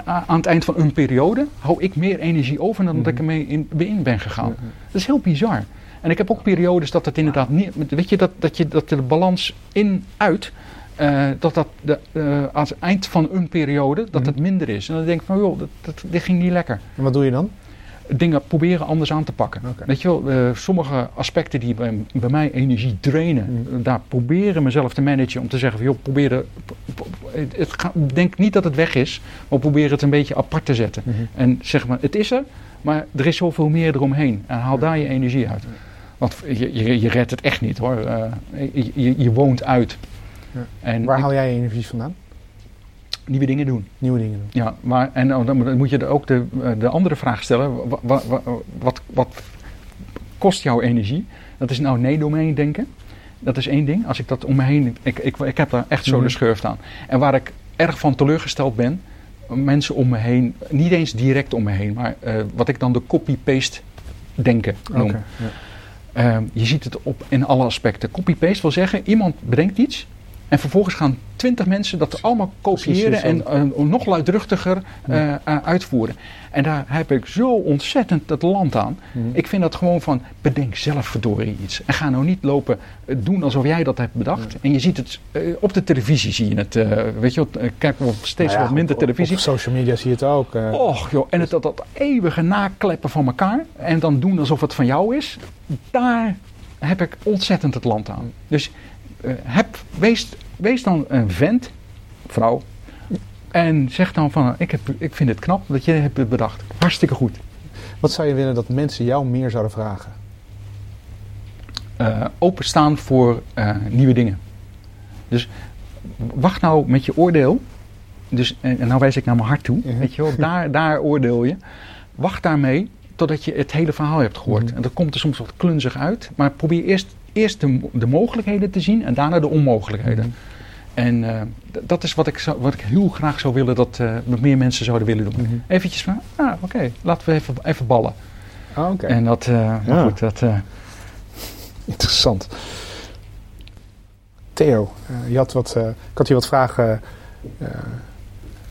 aan het eind van een periode, hou ik meer energie over dan dat ik ermee in, in ben gegaan. Dat is heel bizar. En ik heb ook periodes dat het inderdaad niet. Weet je, dat, dat, je, dat de balans in-uit. eh, dat dat de, eh, aan het eind van een periode dat het minder is. En dan denk ik van joh, dat, dat, dit ging niet lekker. En wat doe je dan? Dingen proberen anders aan te pakken. Weet je wel, eh, sommige aspecten die bij, bij mij energie drainen, Mm. daar proberen mezelf te managen om te zeggen van joh, probeer de, het, ga- denk niet dat het weg is, maar probeer het een beetje apart te zetten. Mhm. En zeg maar, het is er, maar er is zoveel meer eromheen. En haal daar je energie uit. Want je, je, je redt het echt niet hoor. Eh, je, je, woont uit. Ja. En Waar haal jij je energie vandaan? nieuwe dingen doen. Nieuwe dingen doen. Ja, maar en dan dan moet je ook de, eh, de andere vraag stellen. Wa- wa- wa- Wat, wat, kost jouw energie? Dat is nou nee-domein denken. Dat is één ding. Als ik dat om me heen... Ik, ik, ik heb daar echt zo Mhm. de schurft aan. En waar ik erg van teleurgesteld ben... Mensen om me heen, niet eens direct om me heen... maar eh, wat ik dan de copy-paste denken noem. Ja. Ehm, je ziet het op in alle aspecten. Copy-paste wil zeggen, iemand bedenkt iets en vervolgens gaan twintig mensen dat allemaal kopiëren en eh, nog luidruchtiger eh, eh, uitvoeren. En daar heb ik zo ontzettend het land aan. Ik vind dat gewoon van, bedenk zelf verdorie iets. En ga nou niet lopen doen alsof jij dat hebt bedacht. En je ziet het, op de televisie zie je het. weet je wat, kijk wel steeds Nou ja, wat minder op- op- televisie. Op social media zie je het ook. Och joh, en het, dat, dat eeuwige nakleppen van elkaar en dan doen alsof het van jou is, daar heb ik ontzettend het land aan. Dus heb, wees, wees dan een vent, vrouw, en zeg dan van, ik, heb, ik vind het knap dat je het hebt bedacht. Hartstikke goed. Wat zou je willen dat mensen jou meer zouden vragen? Eh, openstaan voor eh, nieuwe dingen. Dus wacht nou met je oordeel. Dus, en, en nou wijs ik naar mijn hart toe. Ja. Weet je wel, [LAUGHS] daar, daar oordeel je. Wacht daarmee totdat je het hele verhaal hebt gehoord. Mhm. En dat komt er soms wat klunzig uit. Maar probeer eerst, eerst de, de mogelijkheden te zien en daarna de onmogelijkheden. Mhm. En eh, dat is wat ik, wat ik heel graag zou willen dat nog meer mensen zouden willen doen. Mhm. Eventjes van, ah oké, laten we even, even ballen. Ah, Oké, En dat, eh, maar Ja. goed, dat... interessant. Theo, je had wat, ik had je wat vragen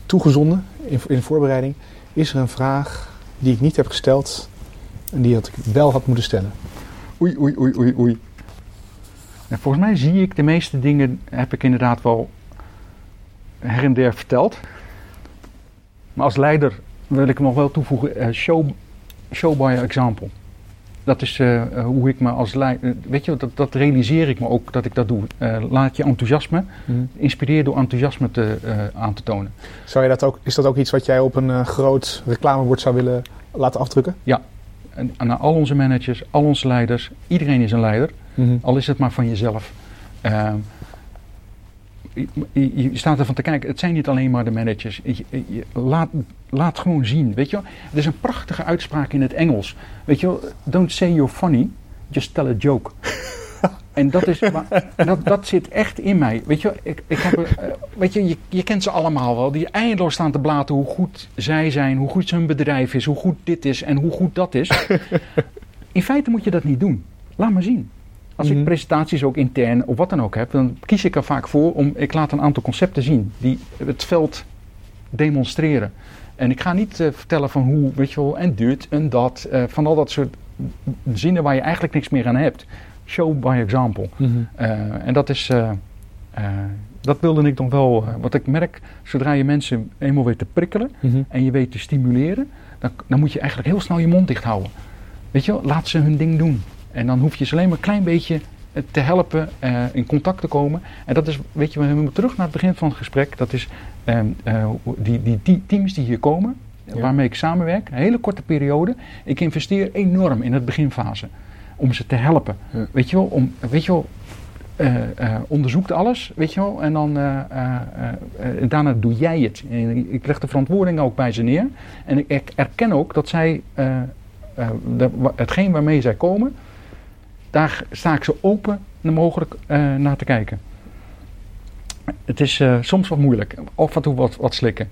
toegezonden in, in de voorbereiding. Is er een vraag die ik niet heb gesteld en die had ik wel had moeten stellen? Oei, oei, oei, oei, oei. En volgens mij zie ik de meeste dingen, heb ik inderdaad wel her en der verteld. Maar als leider wil ik nog wel toevoegen, eh, show, show by example. Dat is eh, eh, hoe ik me als leider, weet je, dat, dat realiseer ik me ook dat ik dat doe. Laat je enthousiasme, inspireer door enthousiasme te, aan te tonen. Zou je dat ook, is dat ook iets wat jij op een groot reclamebord zou willen laten afdrukken? En aan al onze managers, al onze leiders, iedereen is een leider. Al is het maar van jezelf. Ehm, je, je- staat ervan te kijken, het zijn niet alleen maar de managers. Je- je- laat, laat gewoon zien, weet je wel. Er is een prachtige uitspraak in het Engels. Weet je wel, don't say you're funny, just tell a joke. en dat, is, maar, dat, dat zit echt in mij. Weet je, ik, ik heb, eh, weet je, je, je kent ze allemaal wel. Die eindeloos staan te blaten hoe goed zij zijn, hoe goed hun bedrijf is, hoe goed dit is en hoe goed dat is. [LAUGHS] in feite moet je dat niet doen. Laat maar zien. Als Mhm. ik presentaties ook intern of wat dan ook heb, dan kies ik er vaak voor om, ik laat een aantal concepten zien die het veld demonstreren. En ik ga niet eh, vertellen van hoe, weet je wel, en dit en dat, eh, van al dat soort zinnen waar je eigenlijk niks meer aan hebt. Show by example. Eh, en dat is, dat wilde ik dan wel, wat ik merk, zodra je mensen eenmaal weet te prikkelen en je weet te stimuleren, dan, dan moet je eigenlijk heel snel je mond dicht houden. Weet je wel, laat ze hun ding doen. En dan hoef je ze alleen maar een klein beetje eh, te helpen eh, in contact te komen. En dat is, weet je, we moeten terug naar het begin van het gesprek. Dat is ehm, eh, die, die, die teams die hier komen, Ja. waarmee ik samenwerk, een hele korte periode. Ik investeer enorm in het beginfase om ze te helpen. Ja. Weet je wel, om, weet je wel, onderzoekt alles, weet je wel, en dan daarna doe jij het. En ik leg de verantwoording ook bij ze neer. En ik, erken ook dat zij, de- hetgeen waarmee zij komen, daar sta ik zo open mogelijk eh, naar te kijken. Het is eh, soms wat moeilijk, af en toe wat, wat slikken.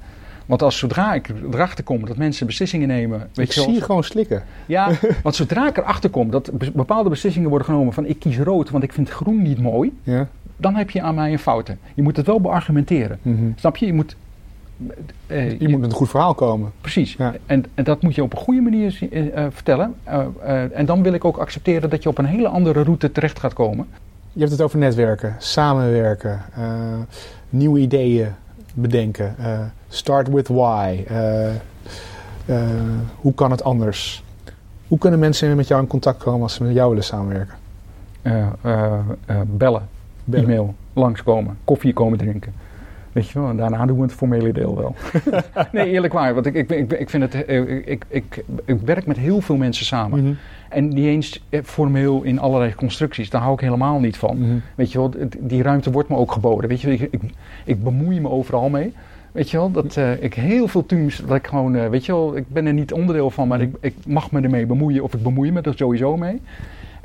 Want als zodra ik erachter kom dat mensen beslissingen nemen. Weet ik je zie je gewoon slikken. Ja, [LAUGHS] want zodra ik erachter kom dat be- bepaalde beslissingen worden genomen van ik kies rood, want ik vind groen niet mooi, Ja. dan heb je aan mij een fouten. Je moet het wel beargumenteren. Mhm. Snap je? Je moet. Eh, Je moet met een goed verhaal komen. Precies. Ja. En, en dat moet je op een goede manier eh, eh, vertellen. En dan wil ik ook accepteren dat je op een hele andere route terecht gaat komen. Je hebt het over netwerken, samenwerken, nieuwe ideeën bedenken. start with why. hoe kan het anders? Hoe kunnen mensen met jou in contact komen als ze met jou willen samenwerken? Bellen, Bellen. e-mail, langskomen, koffie komen drinken. Weet je wel, en daarna doen we het formele deel wel. [LAUGHS] nee, eerlijk waar, want ik, ik, ik, ik vind het, eh, ik, ik, ik werk met heel veel mensen samen. Mhm. En niet eens eh, formeel in allerlei constructies, daar hou ik helemaal niet van. Mhm. Weet je wel, die ruimte wordt me ook geboden. Weet je, wel, ik, ik, ik bemoei me overal mee. Weet je wel, dat eh, ik heel veel teams, dat ik gewoon, weet je wel, ik ben er niet onderdeel van, maar ik, ik mag me ermee bemoeien of ik bemoei me er sowieso mee.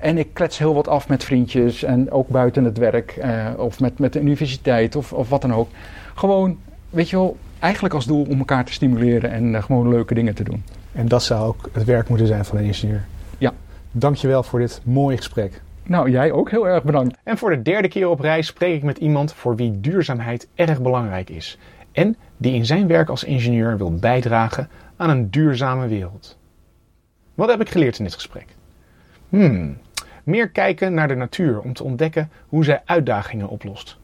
En ik klets heel wat af met vriendjes en ook buiten het werk eh, of met, met de universiteit of, of wat dan ook. Gewoon, weet je wel, eigenlijk als doel om elkaar te stimuleren en eh, gewoon leuke dingen te doen. En dat zou ook het werk moeten zijn van een ingenieur. Ja. Dankjewel voor dit mooie gesprek. Nou, jij ook heel erg bedankt. En voor de derde keer op reis spreek ik met iemand voor wie duurzaamheid erg belangrijk is. En die in zijn werk als ingenieur wil bijdragen aan een duurzame wereld. Wat heb ik geleerd in dit gesprek? Hmm, meer kijken naar de natuur om te ontdekken hoe zij uitdagingen oplost.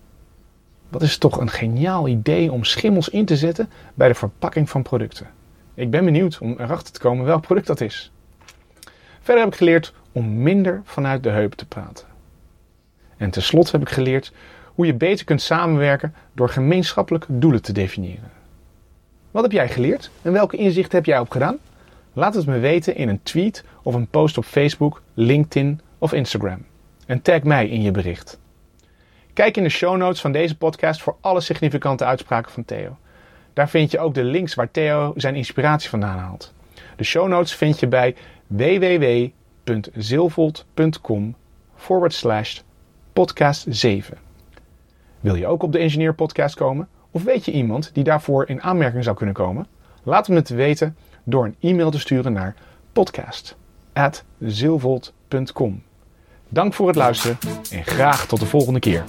Wat is toch een geniaal idee om schimmels in te zetten bij de verpakking van producten. Ik ben benieuwd om erachter te komen welk product dat is. Verder heb ik geleerd om minder vanuit de heup te praten. En tenslotte heb ik geleerd hoe je beter kunt samenwerken door gemeenschappelijke doelen te definiëren. Wat heb jij geleerd en welke inzichten heb jij opgedaan? Laat het me weten in een tweet of een post op Facebook, LinkedIn of Instagram. En tag mij in je bericht. Kijk in de show notes van deze podcast voor alle significante uitspraken van Theo. Daar vind je ook de links waar Theo zijn inspiratie vandaan haalt. De show notes vind je bij www.zilvold.com podcast 7. Wil je ook op de Engineer Podcast komen? Of weet je iemand die daarvoor in aanmerking zou kunnen komen? Laat me het weten door een e-mail te sturen naar podcast.zilvold.com. Dank voor het luisteren en graag tot de volgende keer.